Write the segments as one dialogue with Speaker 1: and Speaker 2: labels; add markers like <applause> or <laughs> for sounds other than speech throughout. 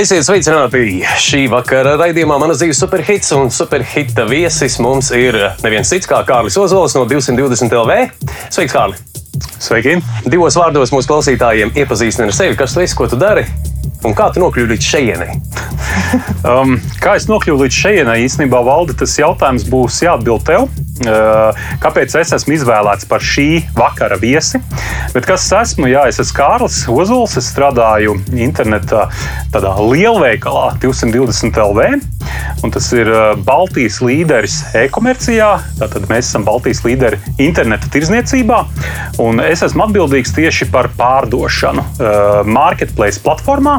Speaker 1: Esiet sveicināti! Šī vakara raidījumā manas dzīves superhits un superhita viesis mums ir neviens cits kā Kārlis Ozols no 220 LV. Sveiks, Kārli!
Speaker 2: Sveiki!
Speaker 1: Divos vārdos mūsu klausītājiem iepazīstina ar sevi, kas tu esi, ko tu dari un kā tu nokļuvi līdz šejienei. <laughs>
Speaker 2: um, kā es nokļuvu līdz šejienei, īstenībā valde tas jautājums būs jāatbild tev. Uh, kāpēc es esmu izvēlēts par šī vakara viesi? Bet kas es esmu? Jā, es esmu Kārlis Ozols. Es strādāju internetā tādā lielveikalā 220 LV. Un tas ir uh, Baltijas līderis e-komercijā. Tātad mēs esam Baltijas līderi interneta tirzniecībā. Un es esmu atbildīgs tieši par pārdošanu uh, marketplace platformā.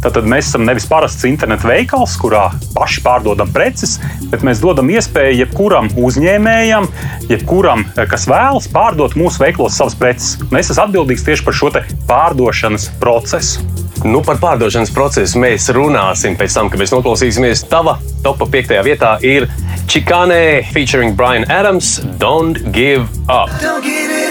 Speaker 2: Tātad mēs esam nevis parasts internetu veikals, kurā paši pārdodam preces, bet mēs dodam iespēju jebkuram uzņēmējam, jebkuram, eh, kas vēlas pārdot mūsu veiklos savas preces. Un es esmu atbildīgs tieši par šo pārdošanas procesu.
Speaker 1: Nu, par pārdošanas procesu mēs runāsim pēc tam, kad mēs noklausīsimies. Tava topā piektajā vietā ir Chicane featuring Brian Adams. Don't give up! Don't give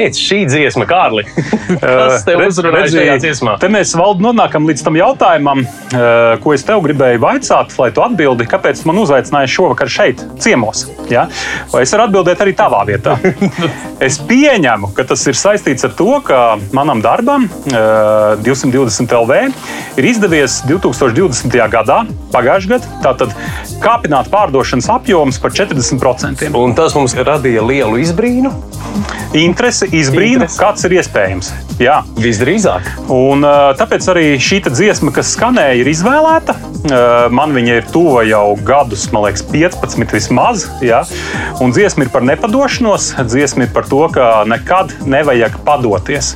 Speaker 1: Kāpēc šī dziesma, Kārli? <laughs> Kas tev uzrunāja šajā dziesmā?
Speaker 2: Te mēs valdu nonākam līdz tam jautājumam, ko es tev gribēju vaicāt, lai tu atbildi, kāpēc man uzaicināja šovakar šeit, ciemos. Ja? Vai es varu atbildēt arī tavā vietā? <laughs> es pieņemu, ka tas ir saistīts ar to, ka manam darbam 220 LV ir izdevies 2020. gadā, pagājušajā gadā, tātad kāpināt pārdošanas apjomus par 40%.
Speaker 1: Un tas mums radīja lielu izbrīnu
Speaker 2: interese, izbrīna, interese. kāds ir iespējams. Jā,
Speaker 1: visdrīzāk.
Speaker 2: Un, tāpēc arī šī dziesma, kas skanēja, ir izvēlēta. Man viņa ir tuva jau gadus, man liekas, 15 vismaz. Jā. Un dziesma ir par nepadošanos, dziesma ir par to, ka nekad nevajag padoties.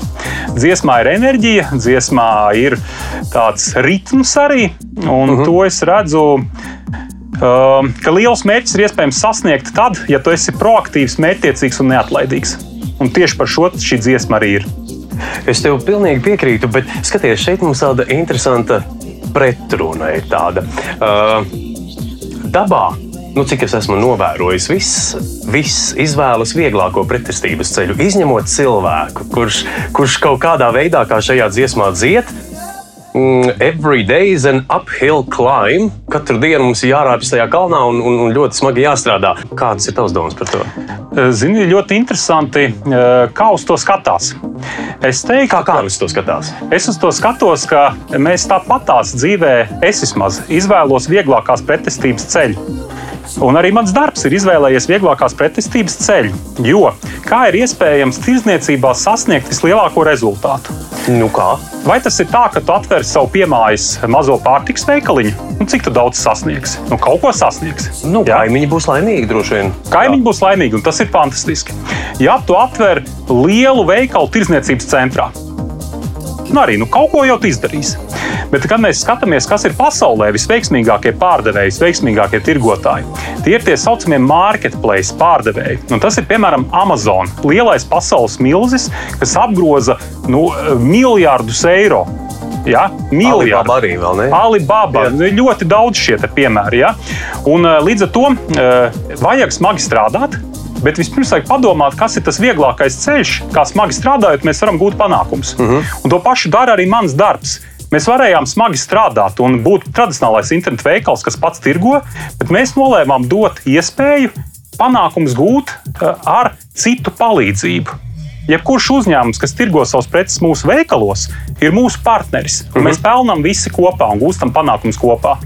Speaker 2: Dziesmā ir enerģija, dziesmā ir tāds ritms arī, un uh mhm. -huh. to es redzu ka liels mērķis ir iespējams sasniegt tad, ja tu esi proaktīvs, mērķtiecīgs un neatlaidīgs. Un tieši par šo šī dziesma arī ir.
Speaker 1: Es tev pilnīgi piekrītu, bet skaties, šeit mums tāda interesanta pretruna ir tāda. Uh, dabā, nu, cik es esmu novērojis, viss, viss izvēlas vieglāko pretestības ceļu, izņemot cilvēku, kurš, kurš kaut kādā veidā, kā šajā dziesmā dzied, every day is an uphill climb. Katru dienu mums ir jārāpjas tajā kalnā un, un, un ļoti smagi jāstrādā. Kādas ir tavas domas par to?
Speaker 2: Eh, zini, ļoti interesanti, eh, kā uz to skatās.
Speaker 1: Es teiktu, kā, kā uz to skatās?
Speaker 2: Es uz to skatos, ka mēs tāpatās dzīvē, es vismaz izvēlos vieglākās pretestības ceļu. Un arī mans darbs ir izvēlējies vieglākās pretestības ceļu. Jo kā ir iespējams tirdzniecībā sasniegt vislielāko rezultātu?
Speaker 1: Nu kā?
Speaker 2: Vai tas ir tā, ka tu atver savu piemājas mazo pārtiks veikaliņu? Nu, cik daudz sasniegs? Nu, kaut ko sasniegs.
Speaker 1: Nu, kaimiņi būs laimīgi, droši vien.
Speaker 2: Kaimiņi būs laimīgi, un tas ir fantastiski. Ja tu atver lielu veikalu tirdzniecības centrā, nu arī nu, kaut ko jau izdarīs. Bet, kad mēs skatāmies, kas ir pasaulē visveiksmīgākie pārdevēji, visveiksmīgākie tirgotāji, tie ir tie saucamie marketplace pārdevēji. Un tas ir piemēram Amazon, lielais pasaules milzis, kas apgroza nu, miljardus eiro. Ja?
Speaker 1: Alibaba arī vēl ne?
Speaker 2: Alibaba. Jā. Ļoti daudz šie piemēri. Ja? Un, līdz ar to vajag smagi strādāt, Bet vispirms vajag padomāt, kas ir tas vieglākais ceļš, kā smagi strādājot, mēs varam gūt panākumus. Uh mhm. -huh. Un to pašu dara arī mans darbs. Mēs varējām smagi strādāt un būt tradicionālais internetu veikals, kas pats tirgo, bet mēs nolēmām dot iespēju panākumus gūt eh, ar citu palīdzību. Jebkurš uzņēmums, kas tirgo savus preces mūsu veikalos, ir mūsu partneris. Mm -hmm. Mēs pelnām visi kopā un gūstam panākumus kopā.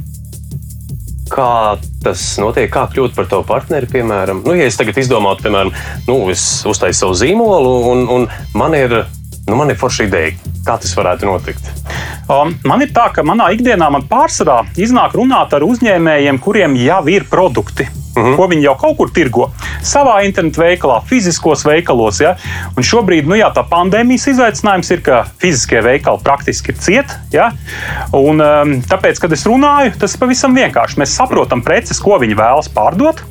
Speaker 1: Kā tas notiek? Kā kļūt par tavu partneri, piemēram? Nu, ja es tagad izdomātu, piemēram, nu, es uztaisu savu zīmolu, un, un man ir, nu, man ir forša ideja, kā tas varētu notikt.
Speaker 2: Um, man ir tā, ka manā ikdienā man pārsvarā iznāk runāt ar uzņēmējiem, kuriem jau ir produkti. Mhm. -huh. Ko viņi jau kaut kur tirgo. Savā internetu veikalā, fiziskos veikalos. Ja? Un šobrīd, nu jā, tā pandēmijas izaicinājums ir, ka fiziskie veikali praktiski ir cieti. Ja? Un, um, tāpēc, kad es runāju, tas ir pavisam vienkārši. Mēs saprotam preces, ko viņi vēlas pārdot.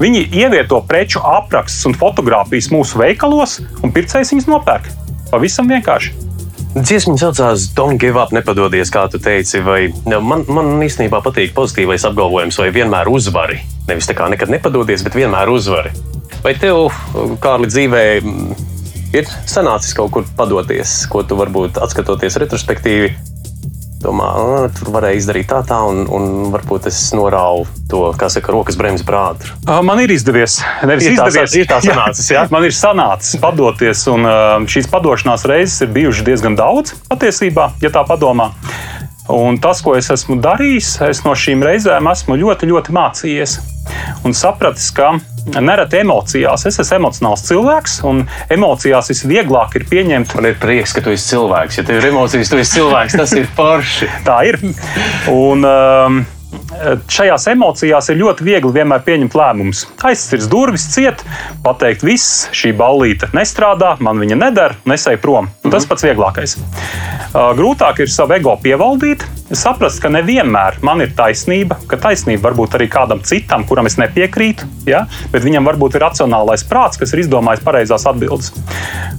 Speaker 2: Viņi ievieto preču aprakstus un fotografijas mūsu veikalos, un pircējs viņus nopērk. Pavisam vienkārši.
Speaker 1: Dziesma saucās Don't Give Up, nepadodies, kā tu teici. Vai, man, man īstenībā patīk pozitīvais apgalvojums, vai vienmēr uzvari. Nevis tā kā nekad nepadodies, bet vienmēr uzvari. Vai tev, Kārli, dzīvē ir sanācis kaut kur padoties, ko tu varbūt atskatoties retrospektīvi domā, tur varēja izdarīt tā, tā, un, un varbūt es norāvu to, kā saka, rokas bremzes prātu.
Speaker 2: Man ir izdevies. Nevis
Speaker 1: ir
Speaker 2: izdevies,
Speaker 1: tā, ir tā <laughs> sanācis, jā.
Speaker 2: Man ir sanācis padoties, un šīs padošanās reizes ir bijušas diezgan daudz patiesībā, ja tā padomā. Un tas, ko es esmu darījis, es no šīm reizēm esmu ļoti, ļoti mācījies un sapratis, ka nereti emocijās. Es esmu emocionāls cilvēks, un emocijās visvieglāk ir pieņemt.
Speaker 1: Man ir prieks, ka tu esi cilvēks. Ja tev ir emocijas, tu esi cilvēks. Tas ir forši.
Speaker 2: Tā ir. Un, um, šajās emocijās ir ļoti viegli vienmēr pieņemt lēmumus. Aizsirds durvis, ciet, pateikt, viss, šī ballīte nestrādā, man viņa nedara, nesēj prom. -hmm. Tas pats vieglākais. Grūtāk ir savu ego pievaldīt, saprast, ka nevienmēr man ir taisnība, ka taisnība var būt arī kādam citam, kuram es nepiekrītu, ja? bet viņam varbūt ir racionālais prāts, kas ir izdomājis pareizās atbildes.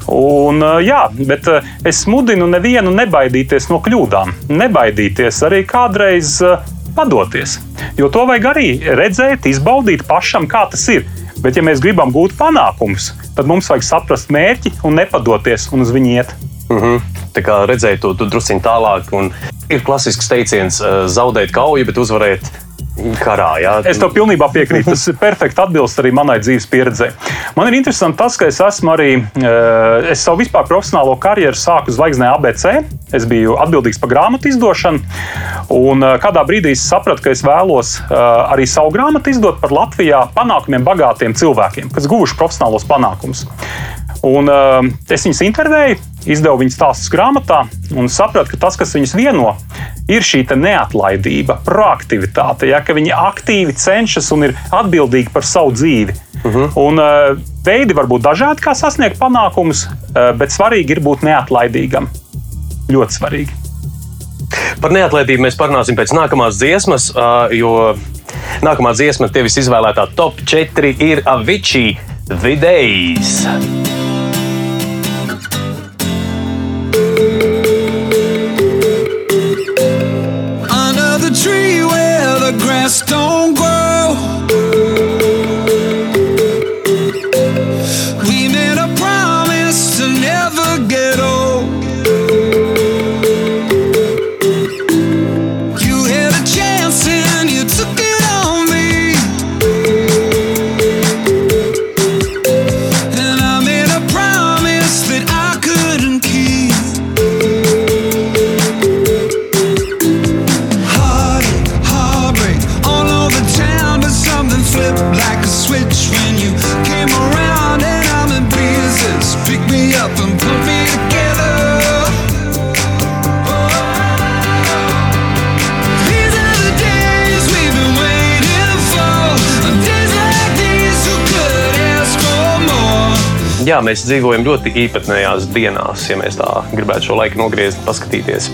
Speaker 2: Un, jā, bet es mudinu nevienu nebaidīties no kļūdām, nebaidīties arī kādreiz padoties. Jo to vajag arī redzēt, izbaudīt pašam, kā tas ir. Bet, ja mēs gribam gūt panākumus, tad mums vajag saprast mērķi un nepadoties un uz viņu iet.
Speaker 1: Mm -hmm. Tā kā redzēt to drusku tālāk, un ir klasisks teiciens, zaudēt kauju, bet uzvarēt karā. Jā.
Speaker 2: Es tev pilnībā piekrītu. Tas perfekti atbilst arī manai dzīves pieredzei. Man ir interesanti tas, ka es esmu arī eh, es savu vispār profesionālo karjeru sāku zvaigznē ABC. Es biju atbildīgs par grāmatu izdošanu, un eh, kādā brīdī es sapratu, ka es vēlos eh, arī savu grāmatu izdot par Latvijā panākumiem bagātiem cilvēkiem, kas guvuši profesionālos panākumus. Un, uh, es viņus intervēju, izdevu viņu stāstus grāmatā un sapratu, ka tas, kas viņus vieno, ir šī neatlaidība, proaktivitāte, ja, ka viņi aktīvi cenšas un ir atbildīgi par savu dzīvi. Uh mhm. -huh. un, uh, veidi var būt dažādi, kā sasniegt panākumus, uh, bet svarīgi ir būt neatlaidīgam. Ļoti svarīgi.
Speaker 1: Par neatlaidību mēs parunāsim pēc nākamās dziesmas, uh, jo nākamā dziesma, tevis izvēlētā top 4 ir Avicii Vidējs. Don't mēs dzīvojam ļoti īpatnējās dienās, ja mēs tā gribētu šo laiku nogriezt, paskatīties.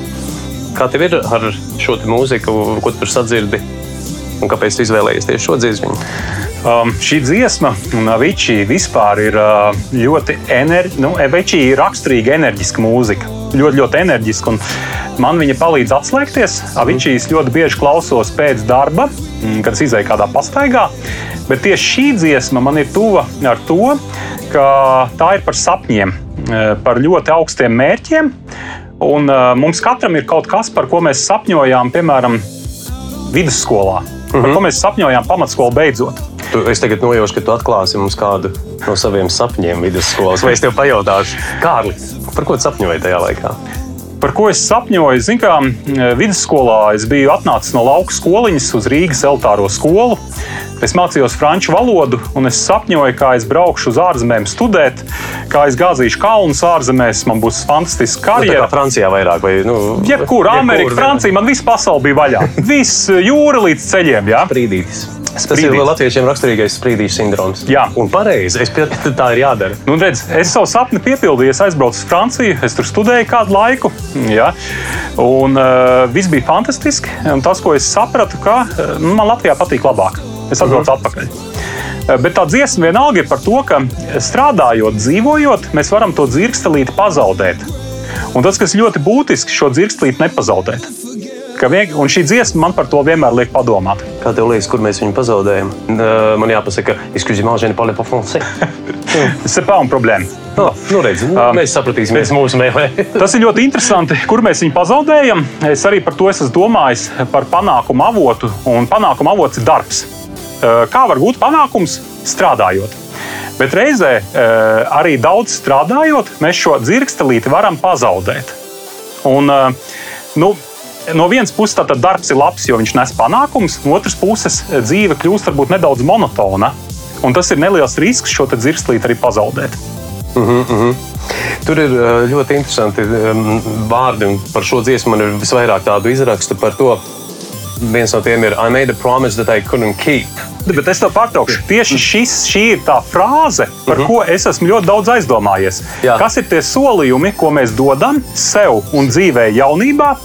Speaker 1: Kā tev ir ar šo mūziku, ko tu tur sadzirdi, un kāpēc tu izvēlējies tieši šo dziesmu?
Speaker 2: Um, šī dziesma, un Avicii vispār ir uh, ļoti enerģiska, nu, Avicii ir raksturīga enerģiska mūzika. Ļoti, ļoti enerģiska. Man viņa palīdz atslēgties. Avicijas ļoti bieži klausos pēc darba, mm, kad es izēju kādā pastaigā. Bet tieši šī dziesma man ir tuva ar to, ka tā ir par sapņiem, eh, par ļoti augstiem mērķiem. Un uh, mums katram ir kaut kas, par ko mēs sapņojām, piemēram, vidusskolā, mm -hmm. ko mhm. mēs sapņojām pamatskolu beidzot.
Speaker 1: Tu, es tagad nojaušu, ka tu atklāsi mums kādu no saviem sapņiem vidusskolas. Vai es tev pajautāšu, Kārli, par ko sapņoji tajā laikā?
Speaker 2: Par ko es sapņoju? Zinu, kā vidusskolā es biju atnācis no lauka skoliņas uz Rīgas elitāro skolu. Es mācījos franču valodu, un es sapņoju, kā es braukšu uz ārzemēm studēt, kā es gāzīšu kalnus ārzemēs. Man būs fantastiska karjera.
Speaker 1: Nu, Francijā vairāk, vai nu,
Speaker 2: jebkur, Amerika, Francija, man viss pasaule bija vaļā. Viss jūra līdz ceļiem. Jā.
Speaker 1: Sprīdītis. Tas ir latviešiem raksturīgais sprīdīšu sindroms.
Speaker 2: Jā,
Speaker 1: un pareizi. Es piekrītu, tā ir jādara.
Speaker 2: Nu, redz, es savu sapni piepildīju, es aizbraucu uz Franciju, es tur studēju kādu laiku. Jā, un uh, viss bija fantastiski. Un tas, ko es sapratu, ka nu, man Latvijā patīk labāk. Es atbraucu uh -huh. atpakaļ. Bet tā dziesma vienalga ir par to, ka strādājot, dzīvojot, mēs varam to dzirkstelīti pazaudēt. Un tas, kas ļoti būtiski, šo dzirkstelīti nepazaudēt. Vieg... Un šī dziesma man par to vienmēr liek padomāt.
Speaker 1: Kā tev liekas, kur mēs viņu pazaudējam? Man jāpasaka, excusez-moi, je ne parle pas français. <laughs>
Speaker 2: C'est pas un problème.
Speaker 1: No, nu redz, nu, mēs sapratīsimies mūsu mēlē. <laughs>
Speaker 2: Tas ir ļoti interesanti, kur mēs viņu pazaudējam. Es arī par to esmu domājis, par panākumu avotu. Un panākuma avots ir darbs. Kā var būt panākums strādājot? Bet reizē arī daudz strādājot, mēs šo dzirkstelīti varam pazaudēt. Un, nu, no vienas puses tā darbs ir labs, jo viņš nes panākumus, no otras puses dzīve kļūst varbūt nedaudz monotona. Un tas ir neliels risks šo dzirkslīti arī pazaudēt.
Speaker 1: Uh -huh, uh -huh. Tur ir ļoti interesanti vārdi, un par šo dziesmu man ir visvairāk tādu izrakstu par to. Viens no tiem ir I made a promise that I couldn't keep.
Speaker 2: Bet es tev pārtraukšu. Tieši šis, šī ir tā frāze, par uh -huh. ko es esmu ļoti daudz aizdomājies. Jā. Kas ir tie solījumi, ko mēs dodam sev un dzīvē jaunībā,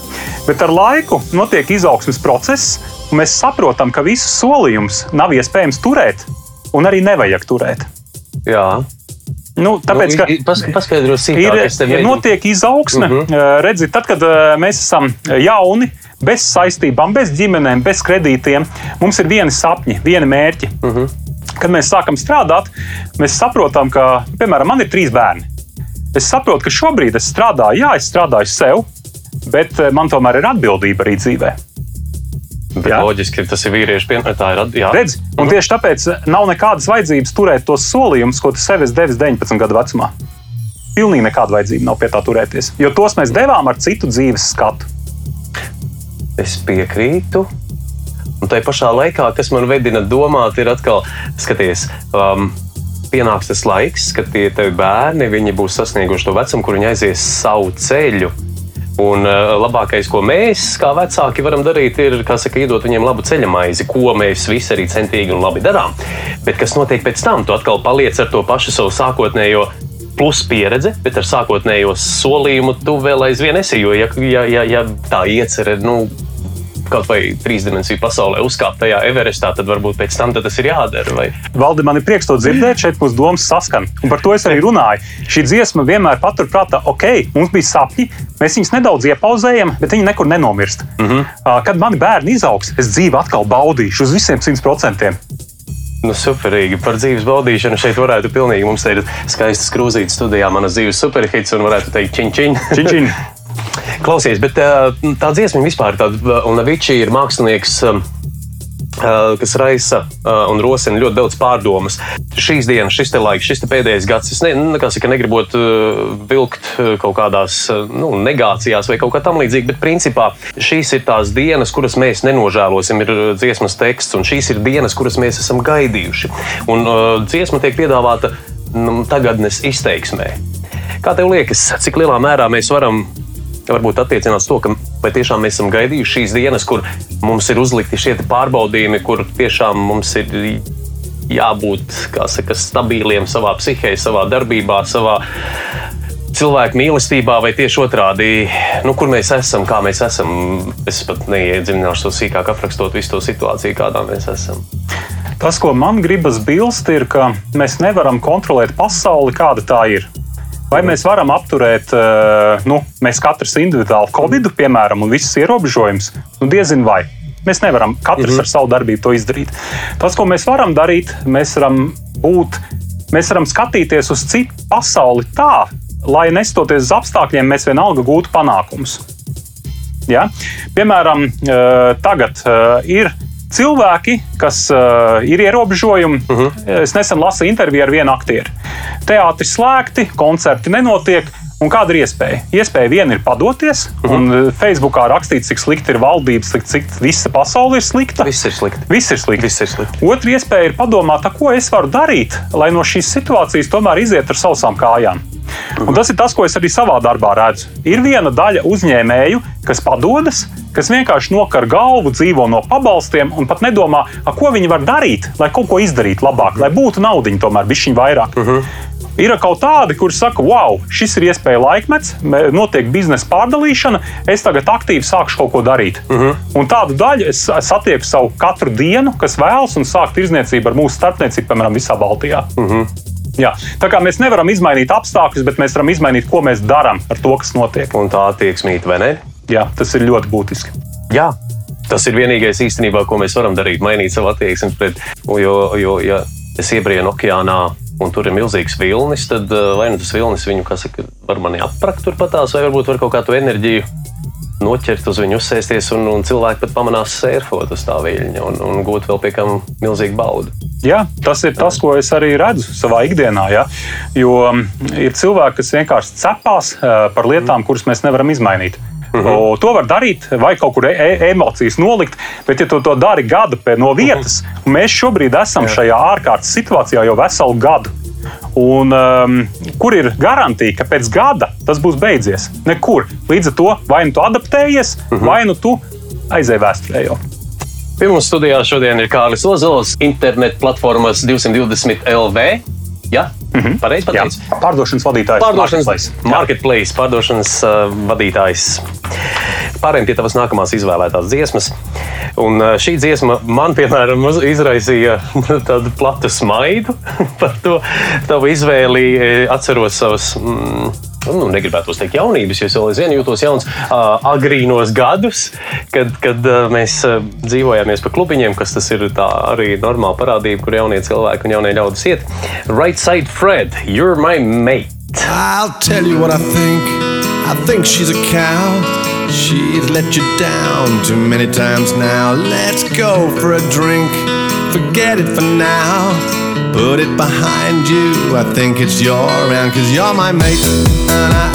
Speaker 2: bet ar laiku notiek izaugsmes process, un mēs saprotam, ka visus solījumus nav iespējams turēt, un arī nevajag turēt.
Speaker 1: Jā.
Speaker 2: Nu, tāpēc, ka
Speaker 1: paskaidros, sīkāk,
Speaker 2: ir, ir notiek izaugsme. Uh
Speaker 1: Mhm.
Speaker 2: -huh. Redziet, tad, kad mēs esam jauni, bez saistībām, bez ģimenēm, bez kredītiem, mums ir vieni sapņi, vieni mērķi. Uh
Speaker 1: Mhm.
Speaker 2: -huh. Kad mēs sākam strādāt, mēs saprotam, ka, piemēram, man ir trīs bērni. Es saprotu, ka šobrīd es strādāju, jā, es strādāju sev, bet man tomēr ir atbildība arī dzīvē.
Speaker 1: Loģiski, tas ir vīriešu pienākums.
Speaker 2: Redz, un tieši tāpēc nav nekādas vajadzības turēt tos solījumus, ko tu sev esi devis 19 gadu vecumā. Pilnīgi nekāda vajadzība nav pie tā turēties, jo tos mēs devām ar citu dzīves skatu.
Speaker 1: Es piekrītu. Un tajā pašā laikā, kas man vedina domāt, ir atkal, skaties, um, pienāks tas laiks, kad tie bērni būs sasnieguši to vecumu, kur viņi aizies savu ceļu. Un uh, labākais, ko mēs, kā vecāki, varam darīt, ir saka, iedot viņiem labu ceļamaizi, ko mēs visi arī centīgi un labi darām. Bet kas notiek pēc tam? Tu atkal paliec ar to pašu savu sākotnējo plus pieredze, bet ar sākotnējo solījumu tu vēl aizvien esi. Jo, ja, ja, ja, ja tā iecerē, nu, kaut vai trīs dimensiju pasaulē uzkāpt tajā Everestā, tad varbūt pēc tam tas ir jādara. Vai?
Speaker 2: Valdi, man ir prieks to dzirdēt, šeit mūsu domas saskan. Un par to es arī runāju. Šī dziesma vienmēr paturprātā, ok, mums bija sapņi, mēs viņus nedaudz iepauzējam, bet viņi nekur nenomirst.
Speaker 1: Mm -hmm.
Speaker 2: Kad mani bērni izaugs, es dzīvi atkal baudīšu uz visiem simt procentiem.
Speaker 1: Nu, superīgi. Par dzīves baudīšanu šeit varētu pilnīgi. Mums ir skaists krūzītes studijā, manas dzīves superhits, un varētu teikt, čiņķiņ.
Speaker 2: čiņ. <laughs>
Speaker 1: Klausies, bet tā dziesma vispār ir tāda, un Vičī ir mākslinieks. Kas raisa un rosina ļoti daudz pārdomas. Šīs dienas, šis laiks, šis pēdējais gads, es ne, nu, saka, negribot vilkt kaut kādās nu, negācijās vai kaut kā tamlīdzīga, bet principā šīs ir tās dienas, kuras mēs nenožēlosim, ir dziesmas teksts, un šīs ir dienas, kuras mēs esam gaidījuši. Un uh, dziesma tiek piedāvāta nu, tagadnes izteiksmē. Kā tev liekas, cik lielā mērā mēs varam varbūt attiecinās to, ka vai tiešām mēs esam gaidījuši šīs dienas, kur mums ir uzlikti šie pārbaudījumi, kur tiešām mums ir jābūt saka, stabiliem savā psihē, savā darbībā, savā cilvēku mīlestībā, vai tieši otrādi, nu, kur mēs esam, kā mēs esam. Es pat neiedziļināšu to sīkāk, aprakstot visu to situāciju, kādā mēs esam.
Speaker 2: Tas, ko man gribas bilst, ir, ka mēs nevaram kontrolēt pasauli, kāda tā ir. Vai mēs varam apturēt, nu, mēs katrs individuāli Covid, piemēram, un visas ierobežojumus? Nu, diezin vai. Mēs nevaram katrs mm -hmm. ar savu darbību to izdarīt. Tas, ko mēs varam darīt, mēs varam būt, mēs varam skatīties uz citu pasauli tā, lai nestoties uz apstākļiem, mēs vienalga gūtu panākumus. Ja? Piemēram, tagad ir cilvēki, kas uh, ir ierobežojumi. Uh
Speaker 1: Mhm.
Speaker 2: -huh. Es nesen lasīju interviju ar vienu aktieru. Teātris slēgti, koncerti nenotiek. Un kāda ir iespēja? Iespēja viena ir padoties, uh -huh. un Facebookā rakstīts, cik slikti ir valdības, cik, cik visa pasaule ir slikta.
Speaker 1: Viss ir slikti.
Speaker 2: Viss ir slikti.
Speaker 1: Viss ir slikti.
Speaker 2: Otra iespēja ir padomāt, ko es varu darīt, lai no šīs situācijas tomēr iziet ar sausām kājām. Un tas ir tas, ko es arī savā darbā redzu. Ir viena daļa uzņēmēju, kas padodas, kas vienkārši nokar galvu, dzīvo no pabalstiem un pat nedomā, ko viņi var darīt, lai kaut ko izdarītu labāk, lai būtu naudiņa tomēr bišķiņ vairāk. Uh -huh. Ir kaut tādi, kuriem saka, wow, šis ir iespēja laikmets, notiek biznesa pārdalīšana, es tagad aktīvi sākšu kaut ko darīt. Uh -huh. Un tādu daļu es satieku savu katru dienu, kas vēlas un sāk tirzniecību ar mūsu starpniecību, piemēram, visā Baltijā. Uh -huh. Jā, tā kā mēs nevaram izmainīt apstākļus, bet mēs varam izmainīt, ko mēs darām ar to, kas notiek.
Speaker 1: Un tā attieksmīte, vai ne?
Speaker 2: Jā, tas ir ļoti būtiski.
Speaker 1: Jā. Tas ir vienīgais īstenībā, ko mēs varam darīt, mainīt savu attieksmi pret. Jo, jo ja es iebrienu okeānā un tur ir milzīgs vilnis, tad eh, vai nu tas vilnis viņu, kā saka, var mani aprakt turpatās, vai varbūt var kaut kādu enerģiju noķert uz viņu, uzsēsties, un, un cilvēki pat pamanās sērfot uz tā viļņa un, un gūt vēl pie kam milzīgu baudu.
Speaker 2: Jā, tas ir tas, ko es arī redzu savā ikdienā. Ja? Jo mm, ir cilvēki, kas vienkārši cepās eh, par lietām, kuras mēs nevaram izmainīt. Uh -huh. To var darīt, vai kaut kur e e emocijas nolikt, bet, ja tu to dari gada no vietas, uh -huh. mēs šobrīd esam Jā. šajā ārkārtas situācijā jau veselu gadu. Un, um, kur ir garantija, ka pēc gada tas būs beidzies? Nekur. Līdz ar to vai nu tu adaptējies, uh -huh. vai nu tu aizēji vēsturē jau.
Speaker 1: Pie mums studijā šodien ir Kārlis Ozols, internetu platformas 220 LV. Jā, mm -hmm. pareizi pateicis.
Speaker 2: Pārdošanas vadītājs.
Speaker 1: Pārdošanas marketplace, marketplace pārdošanas uh, vadītājs. Pārējiem pie tavas nākamās izvēlētās dziesmas. Un uh, šī dziesma man, piemēram, izraisīja <laughs> tādu platu smaidu <laughs> par to tavu izvēli. Eh, Atceros savas. Mm, Nu, negribētu teikt, jaunības, jo es vēl aizvien jūtos jauns, uh, agrīnos gadus, kad, kad uh, mēs uh, dzīvojāmies pa klubiņiem, kas tas ir arī normāla parādība, kur jaunie cilvēki un jaunie ļaudis iet. Right side Fred, you're my mate.
Speaker 3: I'll tell you what I think. I think she's a cow. She's let you down too many times now. Let's go for a drink. Forget it for now. Put it behind you. I think it's your round, cause you're my mate. And I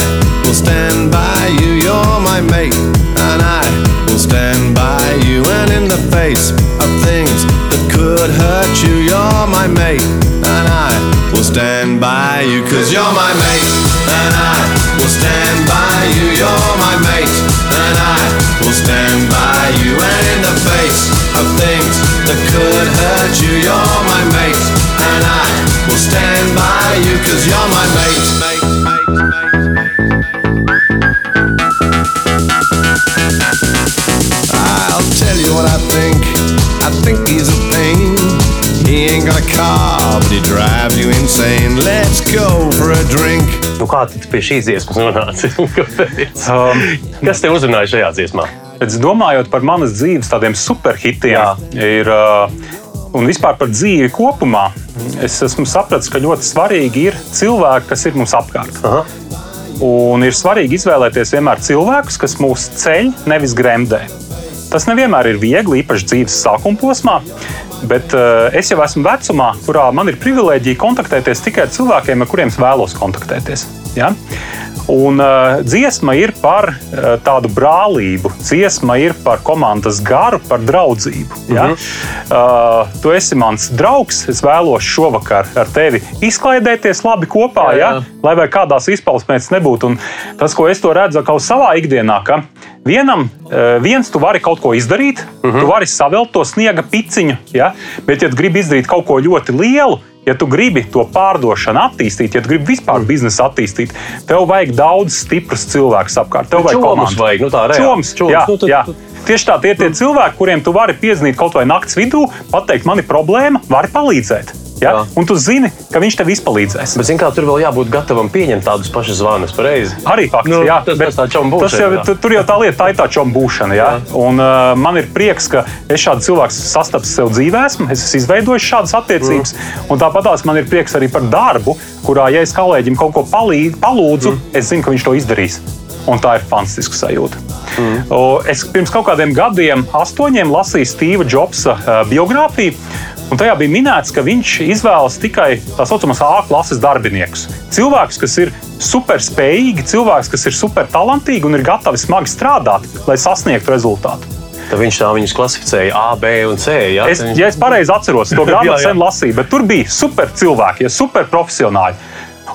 Speaker 3: will stand by you. You're my mate. And I will stand by you. And in the face of things that could hurt you, you're my mate. And I will stand by you, cause you're my mate. And I will stand by you. You're my mate. And I will stand by you. And in the face of things that could hurt you, you're my mate. And I will stand by you, cause you're my mate. mate, mate, mate. I'll tell you what I think. I think he's a pain. He ain't got a car, but he drives you insane. Let's go for a drink.
Speaker 1: Nu, kā tu pie šīs dziesmas nonāci? <laughs> Kāpēc?
Speaker 2: Um,
Speaker 1: Kas te uzrunāja šajā dziesmā?
Speaker 2: Bet domājot par manas dzīves tādiem superhitiem, ir, uh, un vispār par dzīvi kopumā, es esmu sapratis, ka ļoti svarīgi ir cilvēki, kas ir mums apkārt.
Speaker 1: Aha.
Speaker 2: Un ir svarīgi izvēlēties vienmēr cilvēkus, kas mūs ceļ, nevis gremdē. Tas nevienmēr ir viegli, īpaši dzīves sākuma posmā, bet uh, es jau esmu vecumā, kurā man ir privilēģija kontaktēties tikai ar cilvēkiem, ar kuriem es vēlos kontaktēties. Ja? Un uh, dziesma ir par uh, tādu brālību, dziesma ir par komandas garu, par draudzību. Ja? Uh -huh. uh, tu esi mans draugs, es vēlos šovakar ar tevi izklaidēties labi kopā,
Speaker 1: Jā,
Speaker 2: ja?
Speaker 1: jā.
Speaker 2: lai vai kādās izpausmēs nebūtu. Un tas, ko es to redzu kaut savā ikdienā, ka vienam eh, viens tu vari kaut ko izdarīt, uh -huh. tu vari savelt to sniega piciņu, ja? bet, ja gribi izdarīt kaut ko ļoti lielu, Ja tu gribi to pārdošanu attīstīt, ja tu gribi vispār biznesu attīstīt, tev vajag daudz stiprus cilvēkus apkārt. Tev vajag
Speaker 1: Čomus
Speaker 2: komandu.
Speaker 1: vajag, nu tā reāli.
Speaker 2: Čoms,
Speaker 1: Čoms,
Speaker 2: jā,
Speaker 1: nu tad-
Speaker 2: jā. Tieši tā, tie ir tie cilvēki, kuriem tu vari piezīmēt kaut vai naktas vidū, pateikt, man ir problēma, vari palīdzēt. Ja?
Speaker 1: Jā.
Speaker 2: Un tu zini, ka viņš tev izpalīdzēs.
Speaker 1: Bet, zini, kā tur vēl jābūt gatavam pieņemt tādus pašus zvanus, pareizi.
Speaker 2: Arī fakts,
Speaker 1: Nu,
Speaker 2: jā,
Speaker 1: tas-
Speaker 2: bet
Speaker 1: tas tā čombu
Speaker 2: tas jau,
Speaker 1: jā.
Speaker 2: tu- tur jau tā lieta, tā ir tā čombu būšana. Jā. Un, uh, man ir prieks, ka es šādu cilvēku sastapu sev dzīvē, es esmu izveidojis šādas attiecības. Mm. Tāpat man ir prieks arī par darbu, kurā, ja es kolēģim kaut ko palīd, palūdzu, mm. es zinu, ka viņš to izdarīs. Un tā ir fantastiska sajūta. Mm. Es pirms kaut kādiem gadiem, astoņiem, lasīju Steva Jobsa biogrāfiju. Un tajā bija minēts, ka viņš izvēlas tikai tā saucamos A klases darbiniekus. Cilvēkus, kas ir superspējīgi, cilvēkus, kas ir supertalantīgi un ir gatavi smagi strādāt, lai sasniegtu rezultātu.
Speaker 1: Tad viņš tā viņus klasificēja A, B un C. Ja,
Speaker 2: es, ja es pareizi atceros, to <laughs> grāmatu sen lasīju, bet tur bija super cilvēki, ja super profesionāļi.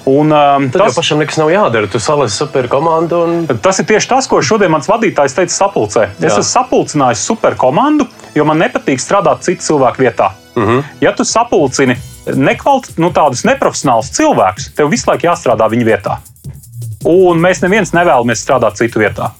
Speaker 1: Un, um, Tad tas, pašam nekas nav jādara. Tu salasi superkomandu. Un...
Speaker 2: Tas ir tieši tas, ko šodien mans vadītājs teica sapulcē. Es Jā. esmu sapulcinājis superkomandu, jo man nepatīk strādāt citu cilvēku vietā. Mhm. -huh. Ja tu sapulcini nekvalitātes, nu, tādus neprofesionālus cilvēkus, tev visu laiku jāstrādā viņu vietā. Un mēs neviens nevēlamies strādāt citu vietā.